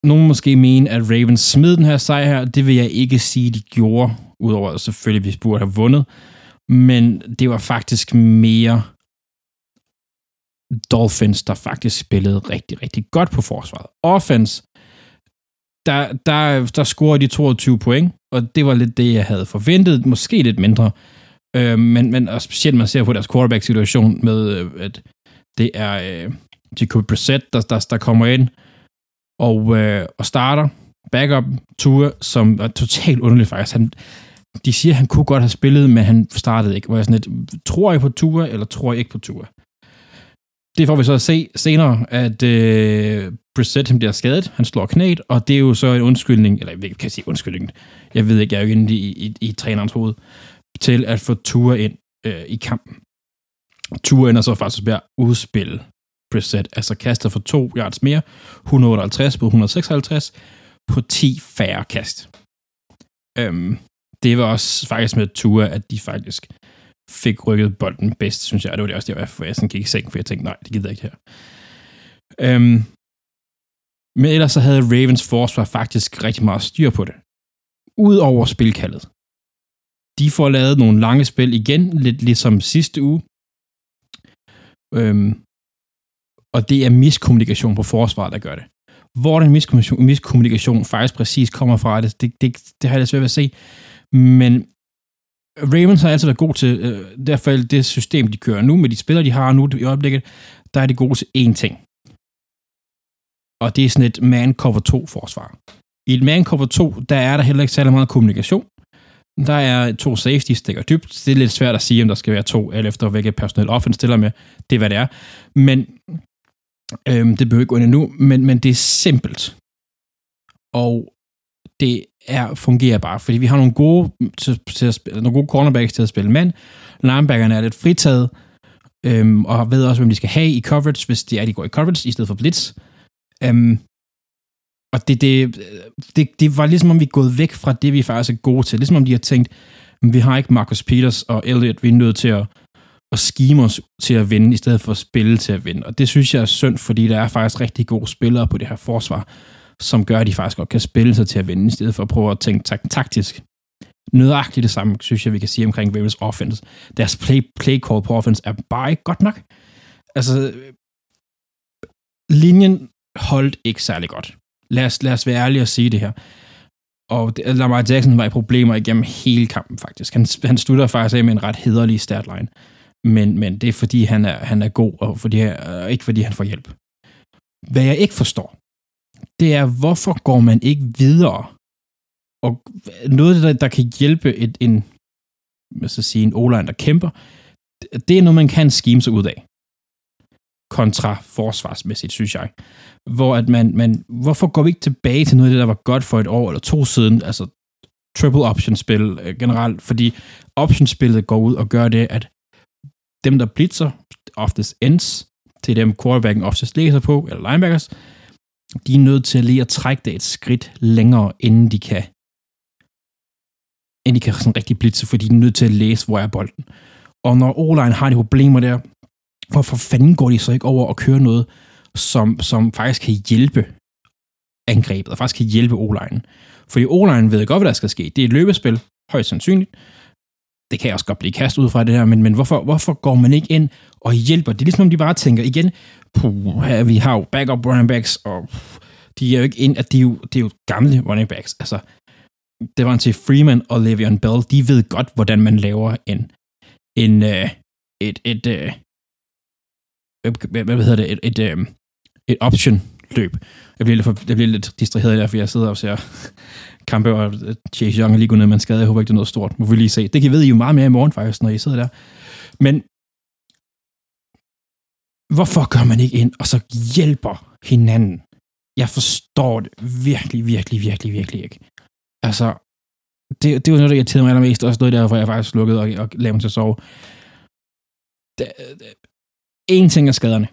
nogen måske mene, at Ravens smed den her sejr her, det vil jeg ikke sige, de gjorde, udover at selvfølgelig, vi burde have vundet, men det var faktisk mere Dolphins, der faktisk spillede rigtig, rigtig godt på forsvaret. Offense, der, der, der scorede de 22 point, og det var lidt det, jeg havde forventet. Måske lidt mindre. Øh, men, men og specielt man ser på deres quarterback-situation med, øh, at det er øh, Jacob Brissett, der, der, der kommer ind og, øh, og starter backup Tour, som er totalt underligt faktisk. Han, de siger, at han kunne godt have spillet, men han startede ikke. Hvor jeg sådan lidt, tror jeg på Ture, eller tror jeg ikke på Ture? Det får vi så at se senere, at øh, Brissett bliver skadet. Han slår knæet, og det er jo så en undskyldning, eller jeg kan sige undskyldning, jeg ved ikke, jeg er jo inde i, i, i trænerens hoved, til at få Ture ind øh, i kampen. Ture ender så faktisk ved at udspille Brissett, altså kaster for 2 yards mere, 158 på 156 på 10 færre kast. Øhm, det var også faktisk med Tua, at de faktisk fik rykket bolden bedst, synes jeg. Det var det også derfor, jeg sådan gik i seng, for jeg tænkte, nej, det gider jeg ikke her. Øhm, men ellers så havde Ravens forsvar faktisk rigtig meget styr på det. Udover spilkaldet. De får lavet nogle lange spil igen, lidt ligesom sidste uge. Øhm, og det er miskommunikation på forsvaret, der gør det. Hvor den miskommunikation, miskommunikation faktisk præcis kommer fra, det, det, det, det har jeg svært ved at se. Men Ravens har altid været god til, øh, derfor det system, de kører nu, med de spillere, de har nu i øjeblikket, der er de gode til én ting. Og det er sådan et man-cover 2-forsvar. I et man-cover 2, der er der heller ikke særlig meget kommunikation. Der er to safeties, stikker dybt. Det er lidt svært at sige, om der skal være to, alt efter hvilket personel offense stiller med. Det er, hvad det er. Men øhm, det behøver ikke gå ind endnu, men, men det er simpelt. Og det er, fungerer bare, fordi vi har nogle gode, mm, til, til at spille, nogle gode cornerbacks til at spille mand. Linebackerne er lidt fritaget, øhm, og ved også, hvem de skal have i coverage, hvis de er, de går i coverage, i stedet for blitz. Øhm, og det, det, det, det var ligesom om vi er gået væk fra det, vi faktisk er gode til. Ligesom om de har tænkt, vi har ikke Marcus Peters og Elliot, vi er nødt til at, og skime os til at vinde, i stedet for at spille til at vinde. Og det synes jeg er synd, fordi der er faktisk rigtig gode spillere på det her forsvar, som gør, at de faktisk godt kan spille sig til at vinde, i stedet for at prøve at tænke tak- taktisk. Nødagtigt det samme, synes jeg, vi kan sige omkring Ravens offense. Deres play, play call på offense er bare ikke godt nok. Altså, linjen holdt ikke særlig godt. Lad os, lad os være ærlige og sige det her. Og det, altså, Lamar Jackson var i problemer igennem hele kampen, faktisk. Han, han slutter faktisk af med en ret hederlig statline. Men, men det er, fordi han er, han er god, og fordi, øh, ikke fordi han får hjælp. Hvad jeg ikke forstår, det er, hvorfor går man ikke videre? Og noget, der, der kan hjælpe et, en, hvad skal sige, en o der kæmper, det er noget, man kan scheme sig ud af. Kontra forsvarsmæssigt, synes jeg. Hvor at man, man, hvorfor går vi ikke tilbage til noget af det, der var godt for et år eller to siden, altså triple option spil øh, generelt, fordi option spillet går ud og gør det, at dem, der blitzer, oftest ends, til dem quarterbacken oftest læser på, eller linebackers, de er nødt til at lige at trække det et skridt længere, inden de kan inden de kan sådan rigtig blitse, fordi de er nødt til at læse, hvor er bolden. Og når o har de problemer der, hvorfor fanden går de så ikke over og kører noget, som, som faktisk kan hjælpe angrebet, og faktisk kan hjælpe o -line. Fordi o ved godt, hvad der skal ske. Det er et løbespil, højst sandsynligt. Det kan også godt blive kastet ud fra det her, men, men hvorfor, hvorfor går man ikke ind og hjælper? Det er ligesom, om de bare tænker igen, puh, vi har jo backup running backs, og puh, de er jo ikke ind, at de er jo, det er jo gamle running backs. Altså, det var til Freeman og Le'Veon Bell, de ved godt, hvordan man laver en, en uh, et, et, uh, hvad, hvad hedder det, et, et, uh, et option løb. Jeg bliver lidt, for, jeg bliver lidt distraheret der, for jeg sidder og ser kampe, og øh, Chase Young er lige gået ned med en skade. Jeg håber ikke, det er noget stort. Må vi lige se. Det kan I ved I jo meget mere i morgen, faktisk, når I sidder der. Men hvorfor gør man ikke ind, og så hjælper hinanden? Jeg forstår det virkelig, virkelig, virkelig, virkelig ikke. Altså, det, det var noget, der irriterede mig allermest. og noget der, hvor jeg faktisk slukkede og, og lavede mig til at sove. Det, det, en ting er skaderne.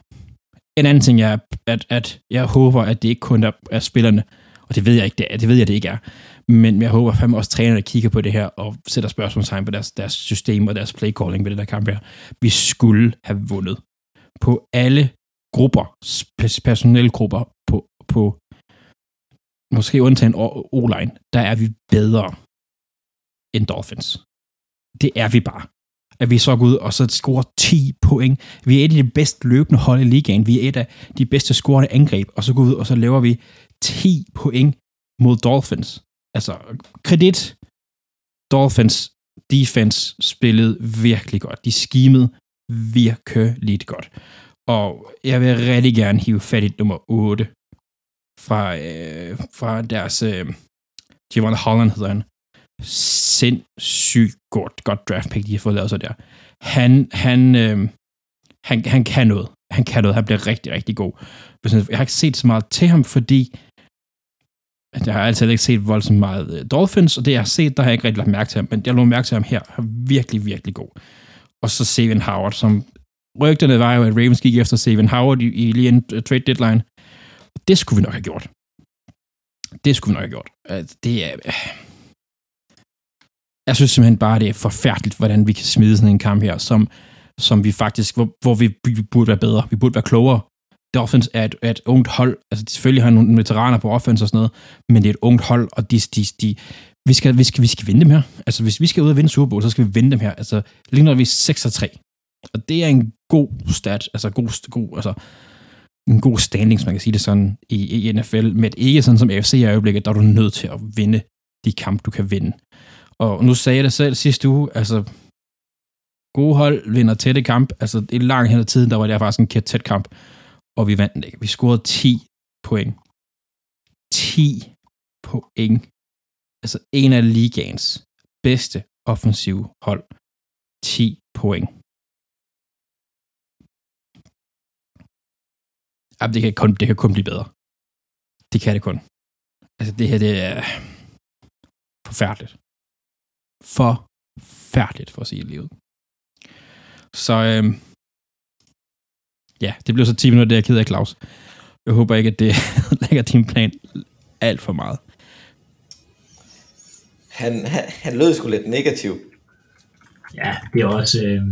En anden ting er, at, at jeg håber, at det ikke kun er, er spillerne, og det ved jeg ikke, det, er, det ved jeg, det ikke er. Men jeg håber fandme også, at trænerne kigger på det her og sætter spørgsmålstegn på deres, deres system og deres playcalling ved det der kamp her. Vi skulle have vundet. På alle grupper, personelgrupper, på, på måske undtagen O-line, der er vi bedre end Dolphins. Det er vi bare. At vi så går ud og så scorer 10 point. Vi er et af de bedst løbende hold i ligaen. Vi er et af de bedste scorende angreb. Og så går vi ud og så laver vi 10 point mod Dolphins. Altså, kredit. Dolphins defense spillede virkelig godt. De skimede virkelig godt. Og jeg vil rigtig gerne hive fat i nummer 8 fra, øh, fra deres øh, Javon Holland hedder han. Sindssygt godt, godt draft pick, de har fået lavet så der. Han, han, øh, han, han kan noget. Han kan noget. Han bliver rigtig, rigtig god. Jeg har ikke set så meget til ham, fordi jeg har altid ikke set voldsomt meget øh, Dolphins, og det jeg har set, der har jeg ikke rigtig lagt mærke til ham, men jeg lå mærke til ham her. Er virkelig, virkelig god. Og så Steven Howard, som rygterne var jo, at Ravens gik efter Steven Howard i, i lige en øh, trade deadline. Det skulle vi nok have gjort. Det skulle vi nok have gjort. Det er... Øh, jeg synes simpelthen bare, det er forfærdeligt, hvordan vi kan smide sådan en kamp her, som, som vi faktisk, hvor, hvor vi burde være bedre. Vi burde være klogere. Dolphins er et, er et ungt hold. Altså, selvfølgelig har nogle veteraner på offense og sådan noget, men det er et ungt hold, og de, de, de, vi, skal, vi, skal, vi skal vinde dem her. Altså, hvis vi skal ud og vinde Super Bowl, så skal vi vinde dem her. Altså, lige når vi er 6-3. Og det er en god stat, altså god, god, altså, en god standing, som man kan sige det sådan, i, i NFL, men ikke sådan som AFC i øjeblikket, der er du nødt til at vinde de kampe, du kan vinde. Og nu sagde jeg det selv sidste uge, altså, gode hold vinder tætte kamp, altså, det er langt hen ad tiden, der var det faktisk en tæt kamp, og vi vandt den ikke. Vi scorede 10 point. 10 point. Altså en af ligaens bedste offensive hold. 10 point. Jamen, det kan, kun, det kan kun blive bedre. Det kan det kun. Altså, det her, det er forfærdeligt. Forfærdeligt, for at sige livet. Så øhm, ja, det blev så 10 minutter, det er jeg ked af, Claus. Jeg håber ikke, at det (laughs) lægger din plan alt for meget. Han, han, han lød sgu lidt negativ. Ja, det er også... Øh...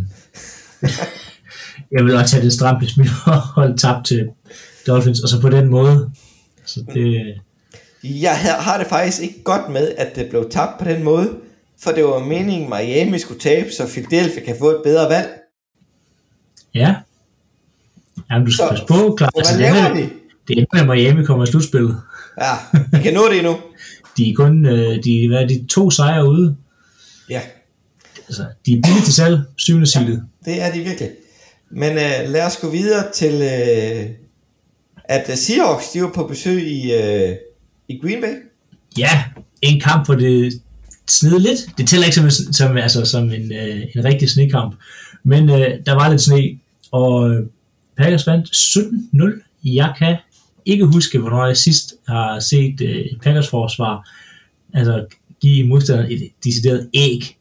jeg vil også have det stramt, hvis vi holde tabt til Dolphins, og så på den måde. Så det, Jeg har det faktisk ikke godt med, at det blev tabt på den måde, for det var meningen, Miami skulle tabe, så Philadelphia kan få et bedre valg. Ja. Jamen, du skal Så- passe på, klar. Så Altså, laver er, de? det er med, Miami kommer i slutspillet. Ja, vi kan nå det endnu. (laughs) De er kun øh, de, hvad er de to sejre ude. Ja, Altså, de er billige til salg, syvende seedet. det er de virkelig. Men øh, lad os gå videre til, øh, at øh, Seahawks, de var på besøg i, øh, i Green Bay. Ja, en kamp, hvor det snede lidt. Det tæller ikke som, som, altså, som en, øh, en rigtig snekamp. Men øh, der var lidt sne, og øh, Packers vandt 17-0. Jeg kan ikke huske, hvornår jeg sidst har set øh, et Packers forsvar altså, give modstanderen et decideret æg.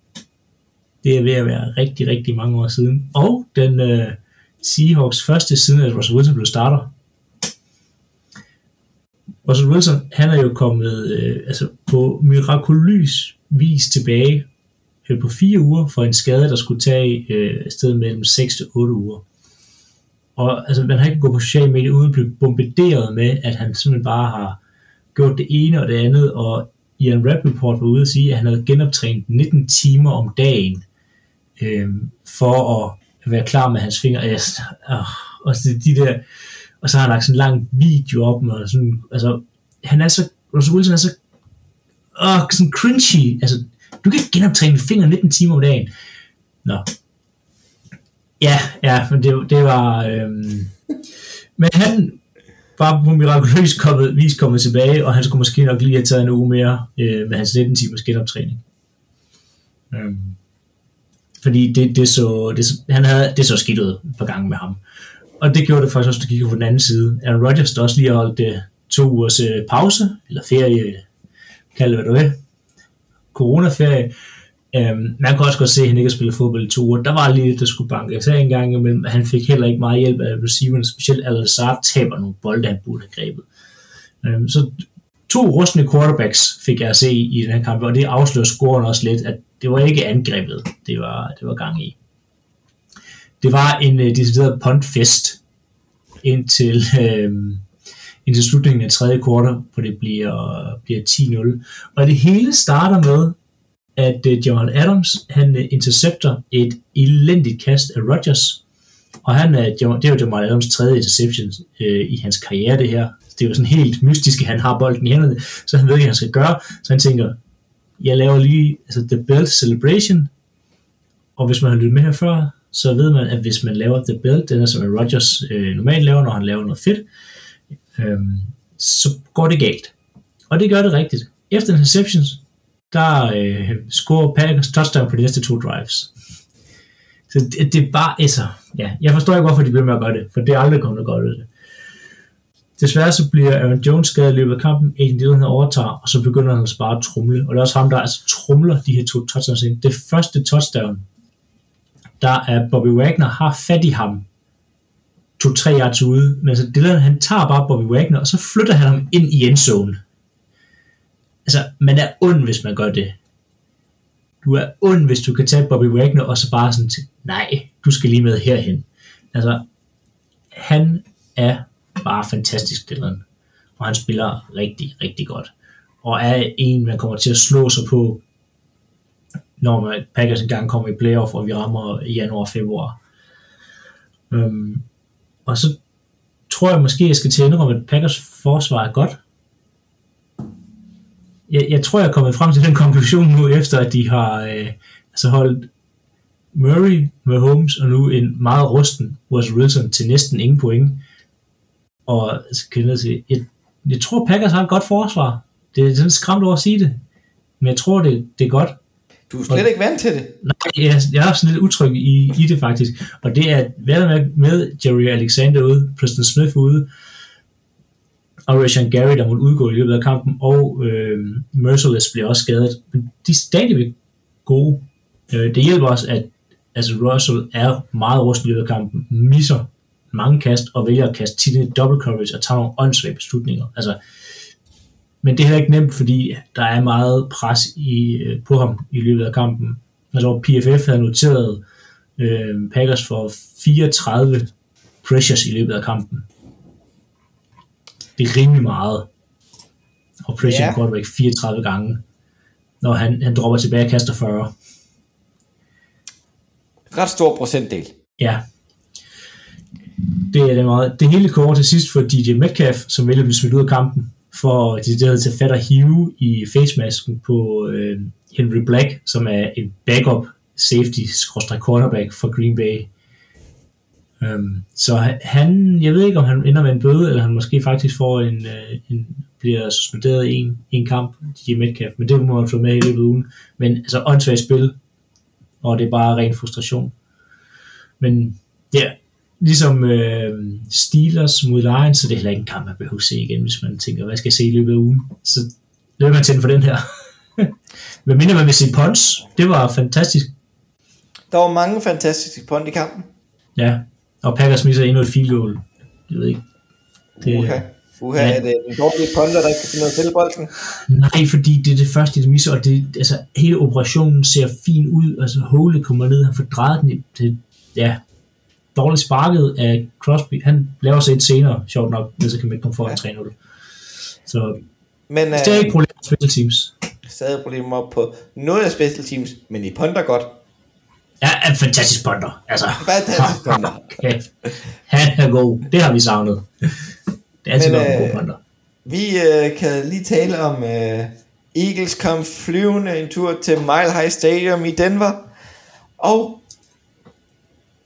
Det er ved at være rigtig, rigtig mange år siden. Og den øh, Seahawks første siden, at Russell Wilson blev starter. Russell Wilson, han er jo kommet øh, altså på mirakuløs vis tilbage øh, på fire uger for en skade, der skulle tage øh, sted mellem 6 til 8 uger. Og altså, man har ikke gået på sociale medier uden at blive bombarderet med, at han simpelthen bare har gjort det ene og det andet, og Ian Rappaport var ude at sige, at han havde genoptrænet 19 timer om dagen øh, for at være klar med hans fingre. Jeg, ah, og så de der, og så har han lagt sådan en lang video op med sådan, altså, han er så, Russell Wilson er så, åh, sådan cringy, altså, du kan ikke genoptræne dine fingre 19 timer om dagen. Nå. Ja, ja, men det, det var, øhm, men han var på mirakuløs kommet, vis kommet tilbage, og han skulle måske nok lige have taget en uge mere øh, med hans 19 timers genoptræning. Øhm, fordi det, det, så, det, han havde, det så skidt ud et par gange med ham. Og det gjorde det faktisk også, at kigge på den anden side. Aaron Rodgers, der også lige har holdt øh, to ugers øh, pause, eller ferie, kald det hvad du vil, coronaferie. Øhm, man kan også godt se, at han ikke har spillet fodbold i to uger. Der var lige lidt, der skulle banke sig en gang imellem. Han fik heller ikke meget hjælp af receiveren, specielt Al taber nogle bolde, han burde have grebet. Øhm, så to rustne quarterbacks fik jeg at se i den her kamp, og det afslører scoren også lidt, at det var ikke angrebet, det var, det var gang i. Det var en øh, decideret puntfest indtil, øh, indtil slutningen af tredje kvartal, hvor det bliver, bliver 10-0. Og det hele starter med, at øh, uh, Jamal Adams, han uh, intercepter et elendigt kast af Rodgers, og han er, det er jo Jamal Adams tredje interception øh, i hans karriere, det her. Det er jo sådan helt mystisk, at han har bolden i hænderne, så han ved ikke, hvad han skal gøre. Så han tænker, jeg laver lige altså The Belt Celebration, og hvis man har lyttet med her før, så ved man, at hvis man laver The Belt, den er som Rodgers øh, normalt laver, når han laver noget fedt, øh, så går det galt. Og det gør det rigtigt. Efter interceptions, der øh, scorer Packers touchdown på de næste to drives. Så det, det er bare, altså, ja, jeg forstår ikke, hvorfor de bliver med at gøre det, for det er aldrig kommet godt ud af det. Desværre så bliver Aaron Jones skadet i løbet af kampen, Aiden Dillon overtager, og så begynder han altså bare at trumle. Og det er også ham, der altså trumler de her to touchdowns ind. Det første touchdown, der er Bobby Wagner har fat i ham, to-tre yards ude, men så Dillon, han tager bare Bobby Wagner, og så flytter han ham ind i endzone. Altså, man er ond, hvis man gør det. Du er ond, hvis du kan tage Bobby Wagner, og så bare sådan til, nej, du skal lige med herhen. Altså, han er bare fantastisk, Dylan. Og han spiller rigtig, rigtig godt. Og er en, man kommer til at slå sig på, når man, Packers engang kommer i playoff, og vi rammer i januar og februar. Øhm, og så tror jeg måske, jeg skal til at indrømme, at Packers forsvar er godt. Jeg, jeg tror, jeg er kommet frem til den (laughs) konklusion nu, efter at de har øh, altså holdt Murray med Holmes, og nu en meget rusten Russell Wilson til næsten ingen point. Og altså, kan jeg, sige, jeg, jeg tror, Packers har et godt forsvar. Det er sådan skræmt over at sige det. Men jeg tror, det, det er godt. Du er slet ikke vant til det. Nej, jeg, jeg er sådan lidt utryg i, i det faktisk. Og det er været med, med Jerry Alexander ude, Preston Smith ude, og Rashan Gary, der måtte udgå i løbet af kampen, og øh, Merciless bliver også skadet. Men de er stadigvæk gode. Øh, det hjælper også, at altså Russell er meget rusten i løbet af kampen, misser mange kast, og vælger at kaste tit i double coverage og tager nogle åndssvage beslutninger. Altså, men det er heller ikke nemt, fordi der er meget pres i, øh, på ham i løbet af kampen. Altså PFF havde noteret øh, Packers for 34 pressures i løbet af kampen. Det er rimelig meget. og pressure yeah. quarterback 34 gange, når han, han dropper tilbage og kaster 40. Ret stor procentdel. Ja. Det er det meget. Det hele kommer til sidst for DJ Metcalf, som vælger at blive smidt ud af kampen, for de der til fat at hive i facemasken på øh, Henry Black, som er en backup safety quarterback for Green Bay. Um, så han- jeg ved ikke om han ender med en bøde, eller han måske faktisk får en, øh, en bliver suspenderet i en, en kamp, DJ Metcalf, men det må man få med i løbet af ugen. Men altså åndssvagt spil, og det er bare ren frustration. Men ja, ligesom øh, Steelers mod Lions, så det er heller ikke en kamp, man behøver se igen, hvis man tænker, hvad skal jeg se i løbet af ugen? Så løber man til for den her. (laughs) Hvad mindre man vil se punch, det var fantastisk. Der var mange fantastiske punt i kampen. Ja, og Packers misser endnu et field goal. Jeg ved ikke. Det, Uha. Uha, Ja. er det en dårlig punter, der ikke kan finde noget til bolden? Nej, fordi det er det første, de misser, og det, altså, hele operationen ser fin ud. Altså, Hole kommer ned, han får drejet den. Det, ja, dårligt sparket af Crosby. Han laver sig et senere, sjovt nok, men så kan man ikke komme foran Ja. ja. 3 Så Men det er øh, ikke problem med special teams. stadig problemer på noget af special teams, men i punter godt. Ja, en fantastisk punter. Altså, Fantastisk punter. okay. Han er god. Det har vi savnet. Det er altid Men, godt med øh, gode punter. Vi øh, kan lige tale om øh, Eagles kom flyvende en tur til Mile High Stadium i Denver. Og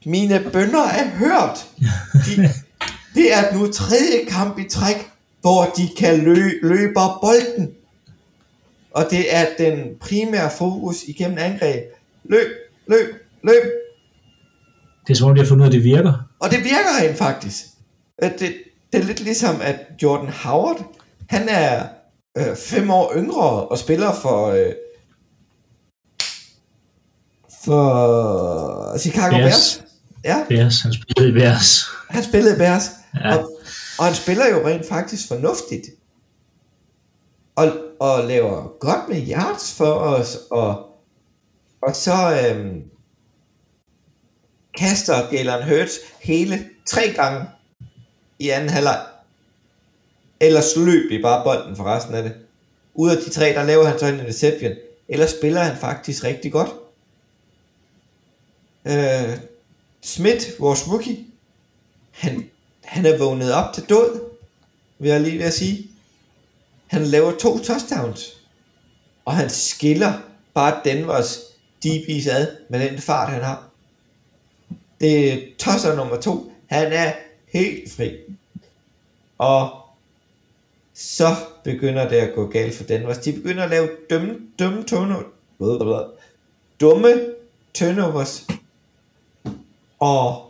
mine bønder er hørt. De, (laughs) det er nu tredje kamp i træk, hvor de kan lø, løbe bolden. Og det er den primære fokus igennem angreb. Løb, løb, løb. Det er som om, de har fundet ud af, at det virker. Og det virker rent faktisk. Øh, Det, det er lidt ligesom, at Jordan Howard, han er øh, fem år yngre og spiller for, øh, for Chicago Bears. Bears. Ja, Bears, han spillede i Bears. han spillede i Bears. Ja. Og, og han spiller jo rent faktisk fornuftigt. Og, og laver godt med yards for os. Og, og så øhm, kaster Jalen Hurts hele tre gange i anden halvleg. Ellers løb vi bare bolden for resten af det. Ud af de tre, der laver han så en interception. Ellers spiller han faktisk rigtig godt. Øh, Smith, vores rookie, han, han er vågnet op til død, vil jeg lige ved at sige. Han laver to touchdowns, og han skiller bare Denvers DB's ad med den fart, han har. Det er tosser nummer to. Han er helt fri. Og så begynder det at gå galt for Denvers. De begynder at lave dumme, dumme turnovers. Dumme turnovers. Og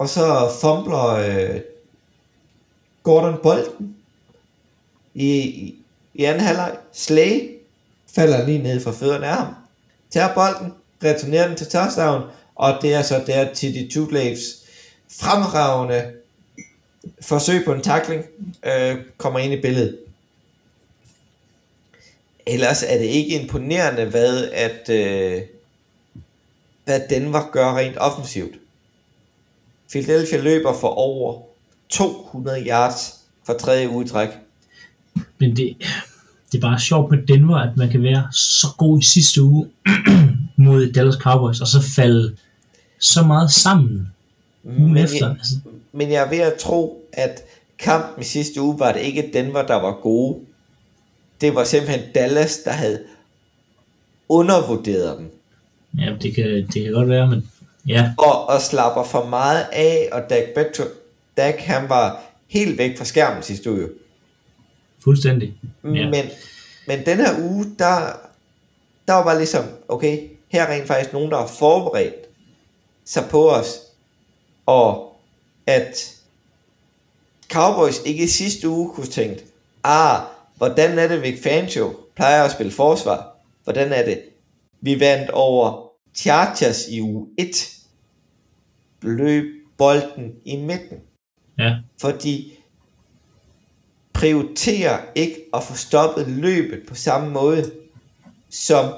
og så fumbler øh, Gordon bolden i, i, i anden halvleg. Slay falder lige ned fra fødderne af ham. Tager bolden, returnerer den til touchdown, og det er så der til de two Laves fremragende forsøg på en tackling øh, kommer ind i billedet. Ellers er det ikke imponerende, hvad at øh, hvad Denver gør rent offensivt. Philadelphia løber for over 200 yards for tredje udtræk. Men det, det er bare sjovt med Denver, at man kan være så god i sidste uge (clears throat) mod Dallas Cowboys, og så falde så meget sammen ugen Men efter. jeg, Altså, men jeg er ved at tro, at kampen sidste uge var det ikke Denver, der var gode. Det var simpelthen Dallas, der havde undervurderet dem. ja, det kan, det kan godt være, men ja, Og, og slapper for meget af, og Dak, Betro, Dak han var helt væk fra skærmen sidste uge. fuldstændig. Ja. Ja. Men, men den her uge, der, der var bare ligesom, okay, her er rent faktisk nogen, der har forberedt sig på os, og at Cowboys ikke i sidste uge kunne tænke, ah, hvordan er det, Vic Fangio plejer at spille forsvar? Hvordan er det? Vi vandt over Chargers i uge 1. Løb bolden i midten. Ja, Fordi prioriterer ikke at få stoppet løbet på samme måde, som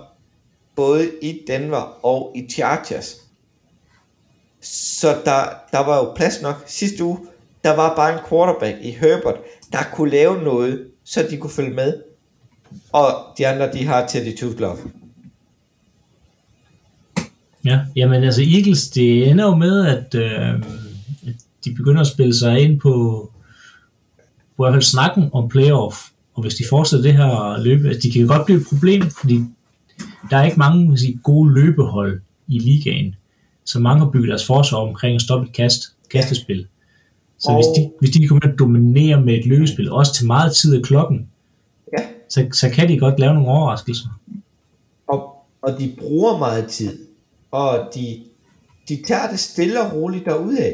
både i Denver og i Chargers. Så der, der var jo plads nok sidste uge. Der var bare en quarterback i Herbert, der kunne lave noget så de kunne følge med. Og de andre, de har Teddy Two Glove. Ja, jamen altså Eagles, det ender jo med, at, øh, at de begynder at spille sig ind på, på i hvert fald snakken om playoff. Og hvis de fortsætter det her løbe, altså, de kan godt blive et problem, fordi der er ikke mange sige, gode løbehold i ligaen. Så mange har bygget deres forsvar omkring at stoppe et kast, kastespil. Så Og- hvis de, hvis de kan komme at dominere med et løbespil, også til meget tid af klokken, Ja. så, så kan de godt lave nogle overraskelser. Og, og de bruger meget tid. Og de, de tager det stille og roligt derudad.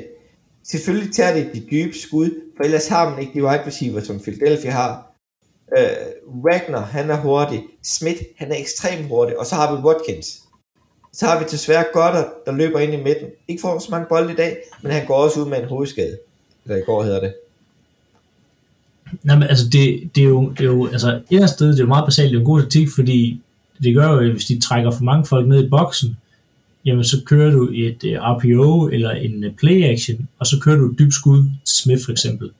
Selvfølgelig tager det de dybe skud, for ellers har man ikke de wide receiver, som Philadelphia har. Uh, Wagner, han er hurtig. Smith, han er ekstremt hurtig. Og så har vi Watkins. Så har vi desværre Goddard, der løber ind i midten. Ikke får så mange bolde i dag, men han går også ud med en hovedskade. Eller i går hedder det. Nej, men altså, det, det, er jo, det er jo, altså, et sted, det er jo meget basalt, det er jo god taktik, fordi det gør jo, at hvis de trækker for mange folk ned i boksen, jamen så kører du et uh, RPO eller en uh, play action, og så kører du et dybt skud til Smith for eksempel.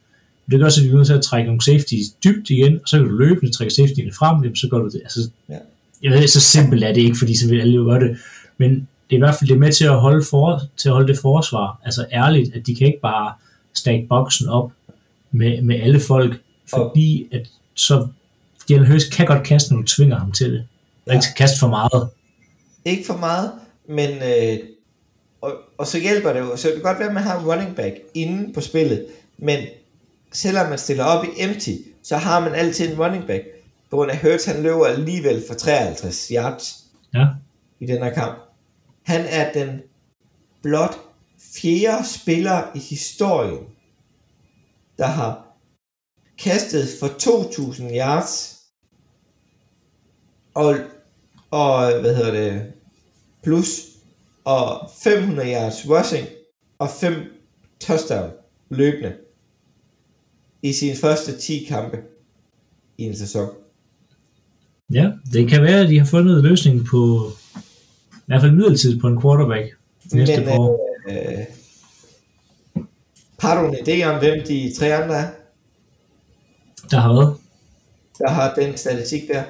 Det gør så, at de er nødt til at trække nogle safeties dybt igen, og så kan du løbende trække safetyene frem, jamen, så gør du det. Altså, Ja. Jeg ved, så simpelt er det ikke, fordi så vil alle jo gøre det, men det er i hvert fald det er med til at holde, for, til at holde det forsvar, altså ærligt, at de kan ikke bare stack boksen op med, med alle folk, fordi at så Jalen Hurts kan godt kaste, når du tvinger ham til det. Og Ja. ikke kaste for meget. Ikke for meget, men øh, og, og så hjælper det jo. Så det kan godt være, at man har en running back inde på spillet, men selvom man stiller op i empty, så har man altid en running back. På grund af Hurts, han løber alligevel for 53 yards Ja. i den her kamp. Han er den blot fjerde spiller i historien, der har kastet for 2.000 yards og, og hvad hedder det, plus og 500 yards rushing og 5 touchdown løbende i sine første 10 kampe i en sæson. ja, det kan være, at de har fundet løsningen på, i hvert fald midlertidigt på en quarterback næste Men, år. øh, har du en idé om, hvem de tre andre er, Der har været. der har den statistik der?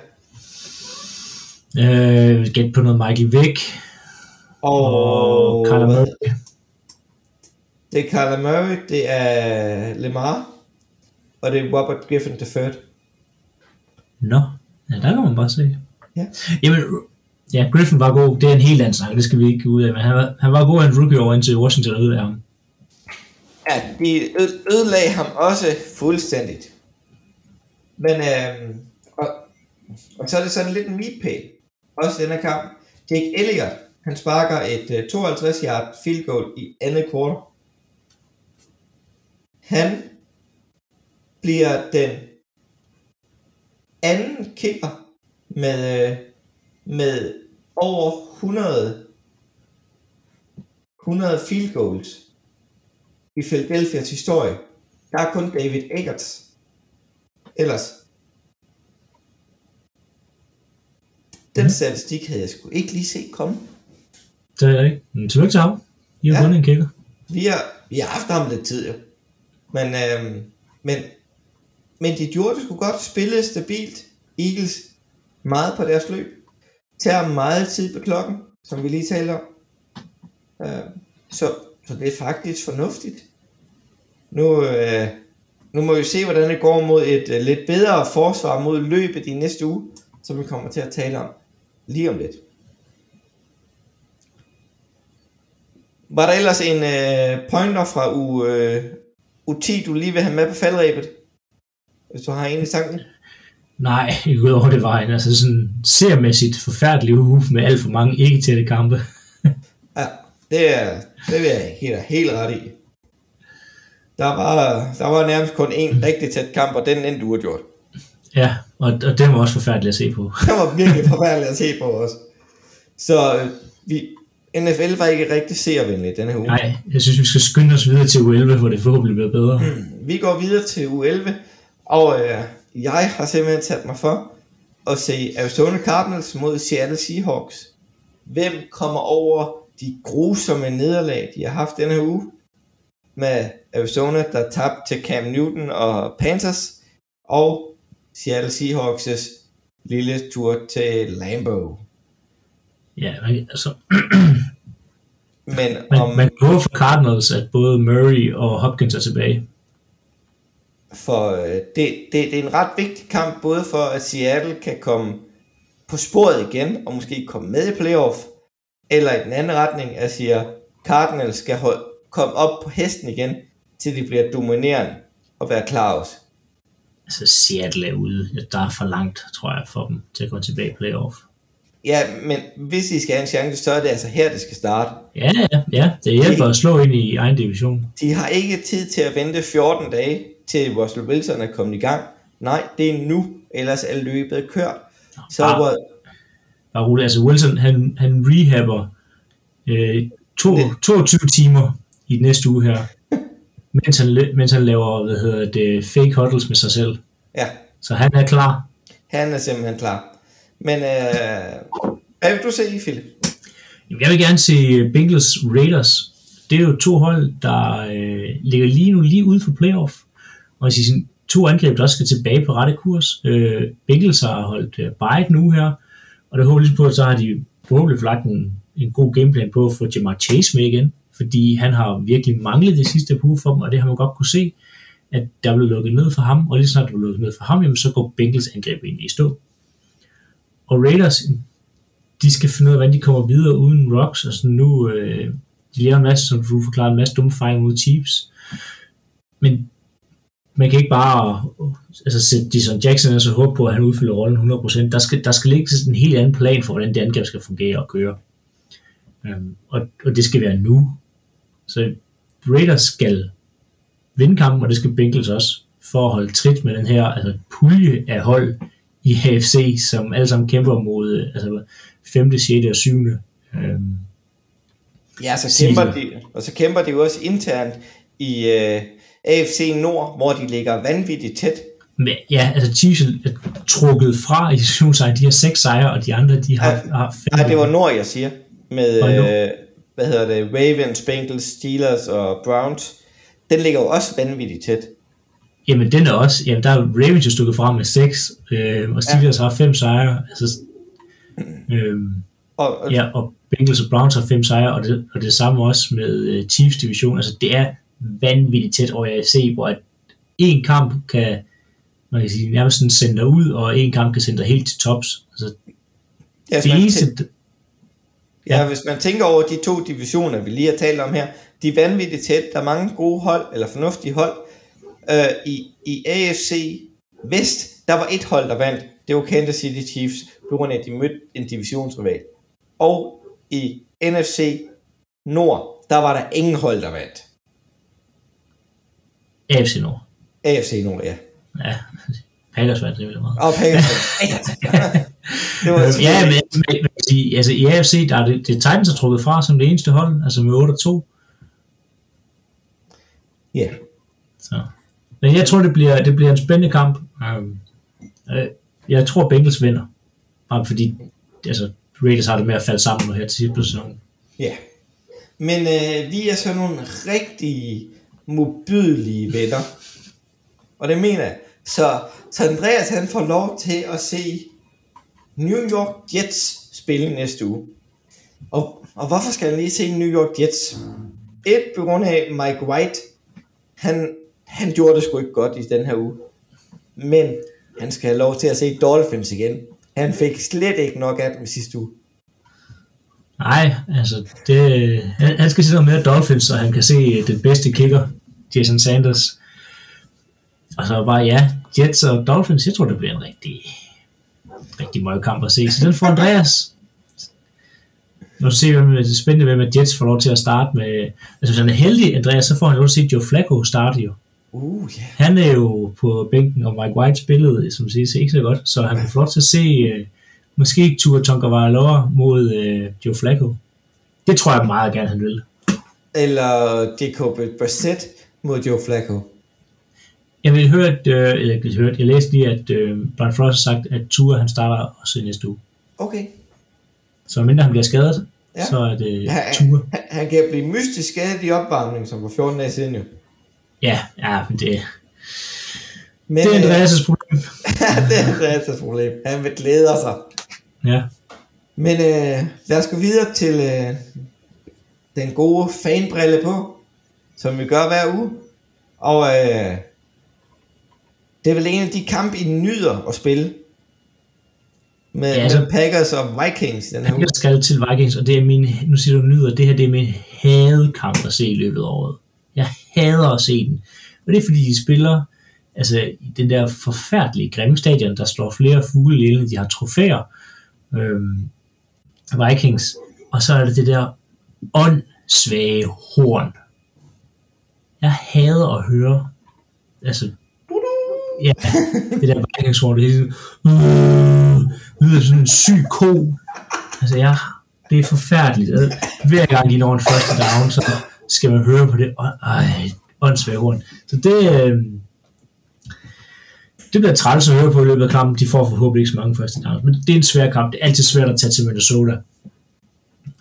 Øh, gæt på noget Michael Vick Og, og hvad- Murray. Det er Kyler Murray, det er Lemar, og det er Robert Griffin III. Nå, ja, der kan man bare se. Ja. Jamen, ja, Griffin var god. Det er en helt anden snak, det skal vi ikke ud af. Men han var, han var god en rookie over indtil Washington ødelagde ham. Ja, de ødelagde ham også fuldstændigt. Men, øh, og, og så er det sådan lidt en milepæl. Også den her kamp. Jake Elliott, han sparker et øh, uh, 52 yard field goal i andet kvartal. Han bliver den anden kicker med, øh, med over 100 100 field goals i Philadelphias historie. Der er kun David Eggers. Ellers. Den statistik havde jeg sgu ikke lige set komme. Det er jeg ikke. Men tillykke til ham. I har Ja. ja. vundet en kicker. Vi har, vi har haft ham lidt tid jo. Men, øhm, men, men de gjorde det sgu godt. Spillede stabilt. Eagles meget på deres løb. Tager meget tid på klokken, som vi lige talte om. Øh, så, så det er faktisk fornuftigt. Nu, øh, nu må vi se, hvordan det går mod et øh, lidt bedre forsvar mod løbet i næste uge, som vi kommer til at tale om lige om lidt. Var der ellers en øh, pointer fra u, øh, U10, du lige vil have med på faldrebet? Hvis du har en i tanken. Nej, (laughs) udover det var en altså sådan sermæssigt forfærdelig uge med alt for mange ikke tætte kampe. Ja, det, er, det vil jeg helt, helt ret i. Der var, der var nærmest kun en rigtig tæt kamp, og den endte uafgjort. Ja, og, og det var også forfærdeligt at se på. Det var virkelig forfærdeligt at se på os. Så øh, vi, NFL var ikke rigtig seervenlig denne her uge. Nej, jeg synes, vi skal skynde os videre til U11, hvor det forhåbentlig bliver bedre. Vi går videre til U11, og øh, jeg har simpelthen sat mig for at se Arizona Cardinals mod Seattle Seahawks. Hvem kommer over de grusomme nederlag, de har haft denne her uge? Med Arizona, der tabte til Cam Newton og Panthers, og Seattle Seahawks' lille tur til Lambeau. Ja, men, altså, Men man, om, man kan håbe for Cardinals, at både Murray og Hopkins er tilbage. For øh, det, det, det er en ret vigtig kamp, både for at Seattle kan komme på sporet igen, og måske komme med i playoff, eller i den anden retning, at siger, Cardinals skal hold, komme op på hesten igen, til de bliver dominerende og være klar også. Altså, Seattle er ude. Der er for langt, tror jeg, for dem til at komme tilbage i playoff. Ja, men hvis I skal have en chance, så er det altså her, det skal starte. Ja, ja, ja. Det hjælper at slå ind i egen division. De har ikke tid til at vente 14 dage, til Russell Wilson er kommet i gang. Nej, det er nu, ellers er løbet kørt. Så Ah. hvor, Bare roligt. Altså, Wilson, han, han rehabber øh, to, 22 timer i den næste uge her, (laughs) mens han, mens han laver, hvad hedder det, fake huddles med sig selv. ja, Så han er klar. han er simpelthen klar. Men øh, hvad vil du se, Philip? Jeg vil gerne se Bengals Raiders. Det er jo to hold, der øh, ligger lige nu lige ude for playoff. Og sige sådan, to angreb, der også skal tilbage på rette kurs. Øh, Bengals har holdt øh, bare nu her, og det håber lidt ligesom på, at så har de forhåbentlig lagt en, en god gameplan på at få Jamar Chase med igen, fordi han har virkelig manglet det sidste par uger for dem, og det har man godt kunne se, at der blev lukket ned for ham, og lige snart der blev lukket ned for ham, jamen, så går Bengals angreb egentlig i stå. Og Raiders, de skal finde ud af, hvordan de kommer videre uden Rocks, og sådan nu, øh, de laver en masse, som du forklarede, en masse dumme fejl mod Chiefs. Men man kan ikke bare altså, sætte Dison Jackson og så håbe på, at han udfylder rollen 100%. Der skal, der skal ligge en helt anden plan for, hvordan det angreb skal fungere og køre. Um, og, og det skal være nu. Så Raiders skal vinde kampen, og det skal Bengals også, for at holde trit med den her altså, pulje af hold i AFC, som alle sammen kæmper mod altså, 5., 6. og 7. Um, Ja, så kæmper de, og så kæmper de jo også internt i øh, AFC Nord, hvor de ligger vanvittigt tæt. men ja, altså Chiefs er trukket fra i situationen, de har seks sejre, og de andre, de har, Ja, har fem. Nej, det var Nord, jeg siger. Med, øh, hvad hedder det, Ravens, Bengals, Steelers og Browns. Den ligger jo også vanvittigt tæt. Jamen, den er også, jamen, der er Ravens jo stukket frem med seks, øh, og Steelers ja. har fem sejre, altså, øh, Og, og ja, og Bengals og Browns har fem sejre, og det, og det samme også med øh, Chiefs division, altså det er vanvittigt tæt over AFC, hvor at en kamp kan, man kan sige, nærmest sådan sende dig ud, og en kamp kan sende dig helt til tops. Altså, ja, hvis det man eneste, tæ- ja, hvis man tænker over de to divisioner, vi lige har talt om her, de er vanvittigt tæt. Der er mange gode hold, eller fornuftige hold. Øh, i, I AFC Vest, der var et hold, der vandt. Det var Kansas City Chiefs, på grund af, at de mødte en divisionsrival. Og i NFC Nord, der var der ingen hold, der vandt. AFC Nord. AFC Nord, ja. Ja, (laughs) Packers vandt rimelig meget. Og Packers. (laughs) (laughs) det var ja, men, men, men altså i AFC, der er det, det er Titans er trukket fra som det eneste hold, altså med 8-2. Ja. Så. Men jeg tror, det bliver, det bliver en spændende kamp. Um, øh, jeg tror, Bengals vinder. Bare fordi altså, Raiders har det med at falde sammen nu her til sidst på sæsonen. Ja. Men øh, vi er så nogle rigtig modbydelige venner. Og det mener jeg. Så, så Andreas han får lov til at se New York Jets spille næste uge. Og, og hvorfor skal han lige se New York Jets? Et, på grund af Mike White. Han, han gjorde det sgu ikke godt i den her uge. Men han skal have lov til at se Dolphins igen. Han fik slet ikke nok af dem sidste uge. Nej, altså, det, han, skal sidde med Dolphins, så han kan se den bedste kicker, Jason Sanders. Og så bare, ja, Jets og Dolphins, jeg tror, det bliver en rigtig, rigtig meget kamp at se. Så den får Andreas. Nu ser vi, det er spændende, hvem at Jets får lov til at starte med. Altså, hvis han er heldig, Andreas, så får han lov til at se Joe Flacco starte jo. Uh, ja. Han er jo på bænken, og Mike White spillede, som siger, ikke så godt, så han kan få lov til at se, uh, måske ikke Tua Tagovailoa mod uh, Joe Flacco. Det tror jeg meget gerne, han vil. Eller Jacob Brissett mod Joe Flacco. Jeg vil høre, at, øh, eller jeg, hørte, jeg læste lige, at øh, Brian Flores har sagt, at Tua han starter også næste uge. Okay. Så mindre han bliver skadet, Ja. så er det Ja, Tua. han, han kan blive mystisk skadet i opvarmning, som for 14 dage siden jo. Ja, ja, men det... Men, Det er øh, Andreas' problem. (laughs) det er Andreas' problem. Han vil glæde sig. Ja. Men øh, lad os gå videre til øh, den gode fanbrille på, som vi gør hver uge. Og øh, det er vel en af de kampe, I nyder at spille. Med, Ja, altså- med Packers og Vikings den her. Jeg skal til Vikings, og det er min, nu siger du nyder, det her det er min hadekamp at se i løbet af året. Jeg hader at se den. Og det er fordi, de spiller altså, i den der forfærdelige grimme stadion, der slår flere fugle ihjel, de har trofæer øh, Vikings. Og så er det det der åndssvage horn. Jeg hader at høre, altså, ja, det der Vikings horn, det er sådan, øh, lyder sådan en syg ko. Altså, jeg, det er forfærdeligt. Altså, hver gang de når en første down, så skal man høre på det. Ej, åndssvage horn. Så det, øh, det bliver træls at høre på i løbet af kampen. De får forhåbentlig ikke så mange første downs. Men det er en svær kamp. Det er altid svært at tage til Minnesota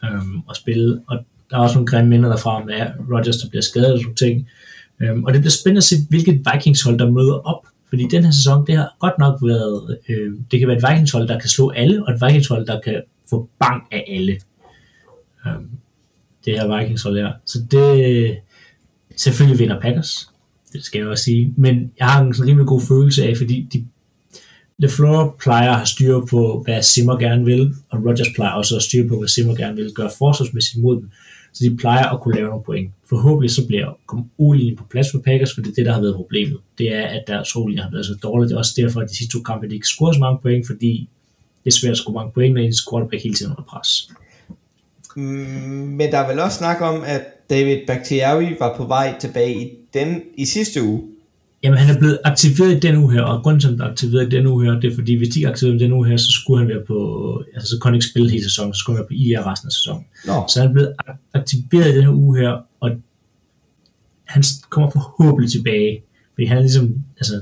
øhm, og spille. Og der er også nogle grimme minder derfra med Rodgers, der bliver skadet og sådan ting. Øhm, og det bliver spændende at se, hvilket Vikings-hold, der møder op. Fordi den her sæson, det har godt nok været, øh, det kan være et Vikings-hold, der kan slå alle, og et Vikings-hold, der kan få bang af alle. Øhm, det her Vikings-hold her. Så det, selvfølgelig vinder Packers. Det skal jeg også sige. Men jeg har en sådan rimelig god følelse af, fordi de, LeFleur plejer at have styr på, hvad Simmer gerne vil, og Rodgers plejer også at styre på, hvad Simmer gerne vil gøre forsvarsmæssigt mod dem. Så de plejer at kunne lave nogle point. Forhåbentlig så bliver kom o på plads for Packers, for det er det, der har været problemet. Det er, at deres o har været så dårligt. Det er også derfor, at de sidste to kampe de ikke scorer så mange point, fordi det er svært at score mange point, når ens quarterback hele tiden under pres. Mm, men der er vel også snak om, at David Bakhtiari var på vej tilbage i, den, i sidste uge. Jamen, han er blevet aktiveret i den uge her, og grunden til, at han er aktiveret i den uge her, det er fordi, hvis de i den uge her, så skulle han være på, altså så kunne han ikke spille hele sæsonen, så skulle han være på IR resten af sæsonen. Nå, Så han er blevet ak- aktiveret i den her uge her, og han kommer forhåbentlig tilbage, fordi han er ligesom, altså,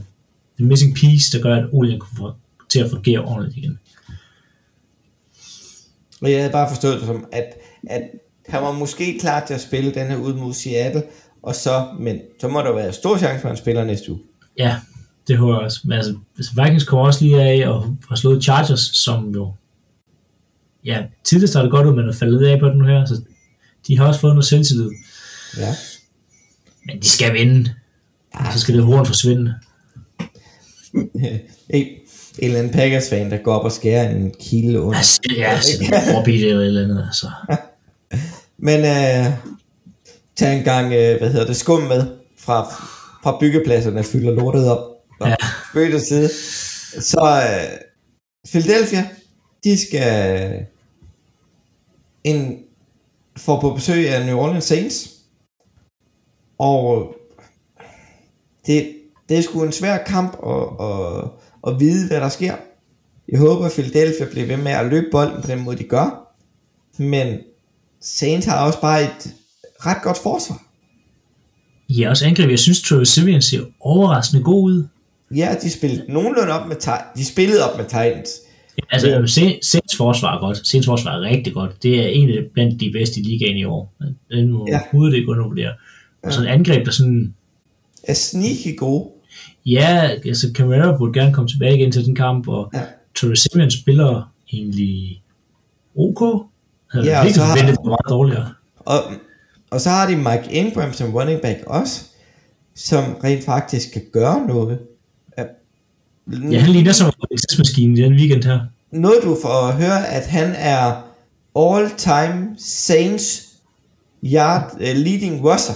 the missing piece, der gør, at Olien kunne få til at fungere ordentligt igen. og jeg havde bare forstået det som, at, at han var måske klar til at spille den her ud mod Seattle, og så, men så må der være stor chance for, at han spiller næste uge. Ja, det håber jeg også. Men altså, Vikings kommer også lige af og har slået Chargers, som jo ja, tidligere startede godt ud, men er faldet af på den her, så de har også fået noget selvtillid. Ja. Men de skal vinde. Og så skal det horn forsvinde. (laughs) en, en eller anden Packers-fan, der går op og skærer en kilde under. Altså, ja, så det er det eller et eller andet. Altså. (laughs) Men øh, tag en gang, øh, hvad hedder det, skum med fra, fra byggepladserne, fylder lortet op. Nå, Ja. Spøg side. Så øh, Philadelphia, de skal en, få på besøg af New Orleans Saints. Og det, det er sgu en svær kamp at, at, at vide, hvad der sker. Jeg håber, at Philadelphia bliver ved med at løbe bolden på den måde, de gør. Men Saints har også bare et ret godt forsvar. Ja, også angreb. Jeg synes, Travis Simeon ser overraskende god ud. Ja, de spillede nogenlunde op med de spillede op med Titans. Altså, Ja. ja. Saints forsvar er godt. Saints forsvar er rigtig godt. Det er en af blandt de bedste i ligaen i år. Den må Ja. overhovedet ikke undervurdere. Og så et angreb, der sådan... Er sneaky gode. Ja, altså Camara burde gerne komme tilbage igen til den kamp, og Ja. Travis Simeon spiller egentlig OK. Altså, Ja, ja, har- forventet for meget dårligere. Og, og så har de Mike Ingram som running back også, som rent faktisk kan gøre noget. Ja, han ligner som en tidsmaskine i den weekend her. Noget du får at høre, at han er all-time Saints yard uh, leading rusher.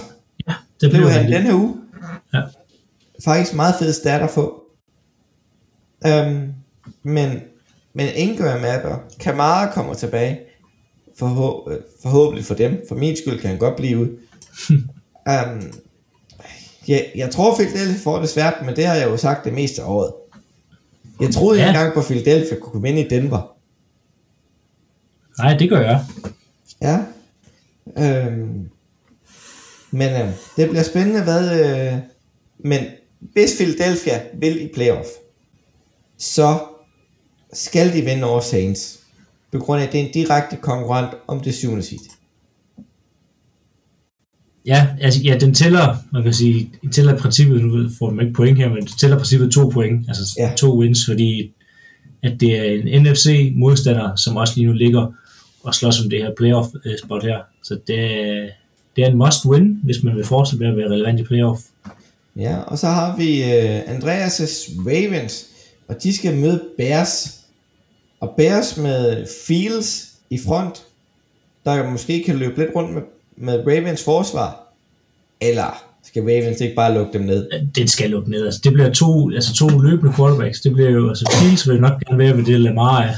Ja, det Blev blev han han. den her uge. Ja. Faktisk meget fed stat at få. Um, men, men Ingram er der. Kamara kommer tilbage. Forhå- forhåbentlig for dem. For min skyld kan han godt blive ud. (laughs) um, jeg, jeg tror Philadelphia får det svært, men det har jeg jo sagt det meste af året. Jeg troede ja. Engang på Philadelphia kunne vinde i Denver. Nej, det gør jeg. Ja. Øhm, men øh, det bliver spændende, hvad... Øh, men hvis Philadelphia vil i playoff, så skal de vinde over Saints. På grund af, at det er en direkte konkurrent om det syvende seed. Ja, altså, ja, den tæller, man kan sige, den tæller princippet, nu får man ikke point her, men den tæller princippet to point, altså Ja. to wins, fordi at det er en NFC-modstander, som også lige nu ligger og slås om det her playoff-spot her. Så det, er- det er en must-win, hvis man vil fortsætte med at være relevant i playoff. Ja, og så har vi uh, Andreas' Ravens, og de skal møde Bears. Og Bears med Fields i front, der måske kan løbe lidt rundt med, med Ravens forsvar. Eller skal Ravens ikke bare lukke dem ned? Det skal lukke ned. Altså, det bliver to, altså to løbende quarterbacks. Det bliver jo, altså Fields vil nok gerne være ved det Lamar er.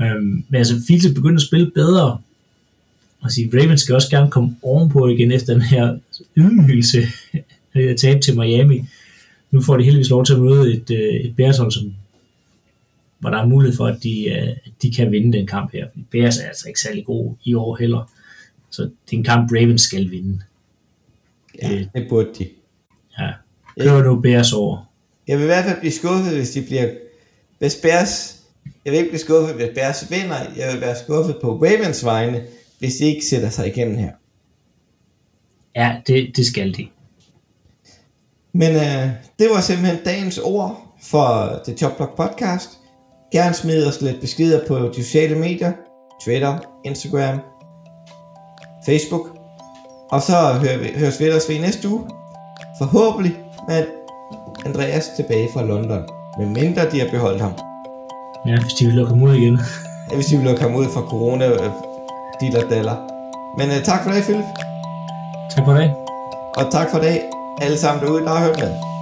(laughs) øhm, men altså Fields er begyndt at spille bedre. Og sige, Ravens skal også gerne komme ovenpå igen efter den her ydmygelse (laughs) af tab til Miami. Nu får de heldigvis lov til at møde et, øh, et Bears hold, som hvor der er mulighed for, at de, øh, at de kan vinde den kamp her. Bears er altså ikke særlig god i år heller. Så det er en kamp, Ravens skal vinde. Ja, Øh. det burde de. Ja. Kører nu Bears over. Jeg vil i hvert fald blive skuffet, hvis de bliver... Hvis Bears... Jeg vil ikke blive skuffet, hvis Bears vinder. Jeg vil være skuffet på Ravens vegne, hvis de ikke sætter sig igennem her. Ja, det, det skal de. Men øh, det var simpelthen dagens ord for The Chop Block Podcast. Gerne smid os lidt beskeder på de sociale medier. Twitter, Instagram, Facebook. Og så hører vi, høres vi ellers ved næste uge. Forhåbentlig med Andreas tilbage fra London. Men mindre de har beholdt ham. Ja, hvis de vil lukke ham ud igen. Ja, hvis de vil lukke ham ud fra corona øh, diller daller. Men øh, tak for det, Philip. Tak for det. Og tak for det alle sammen derude, der har hørt med.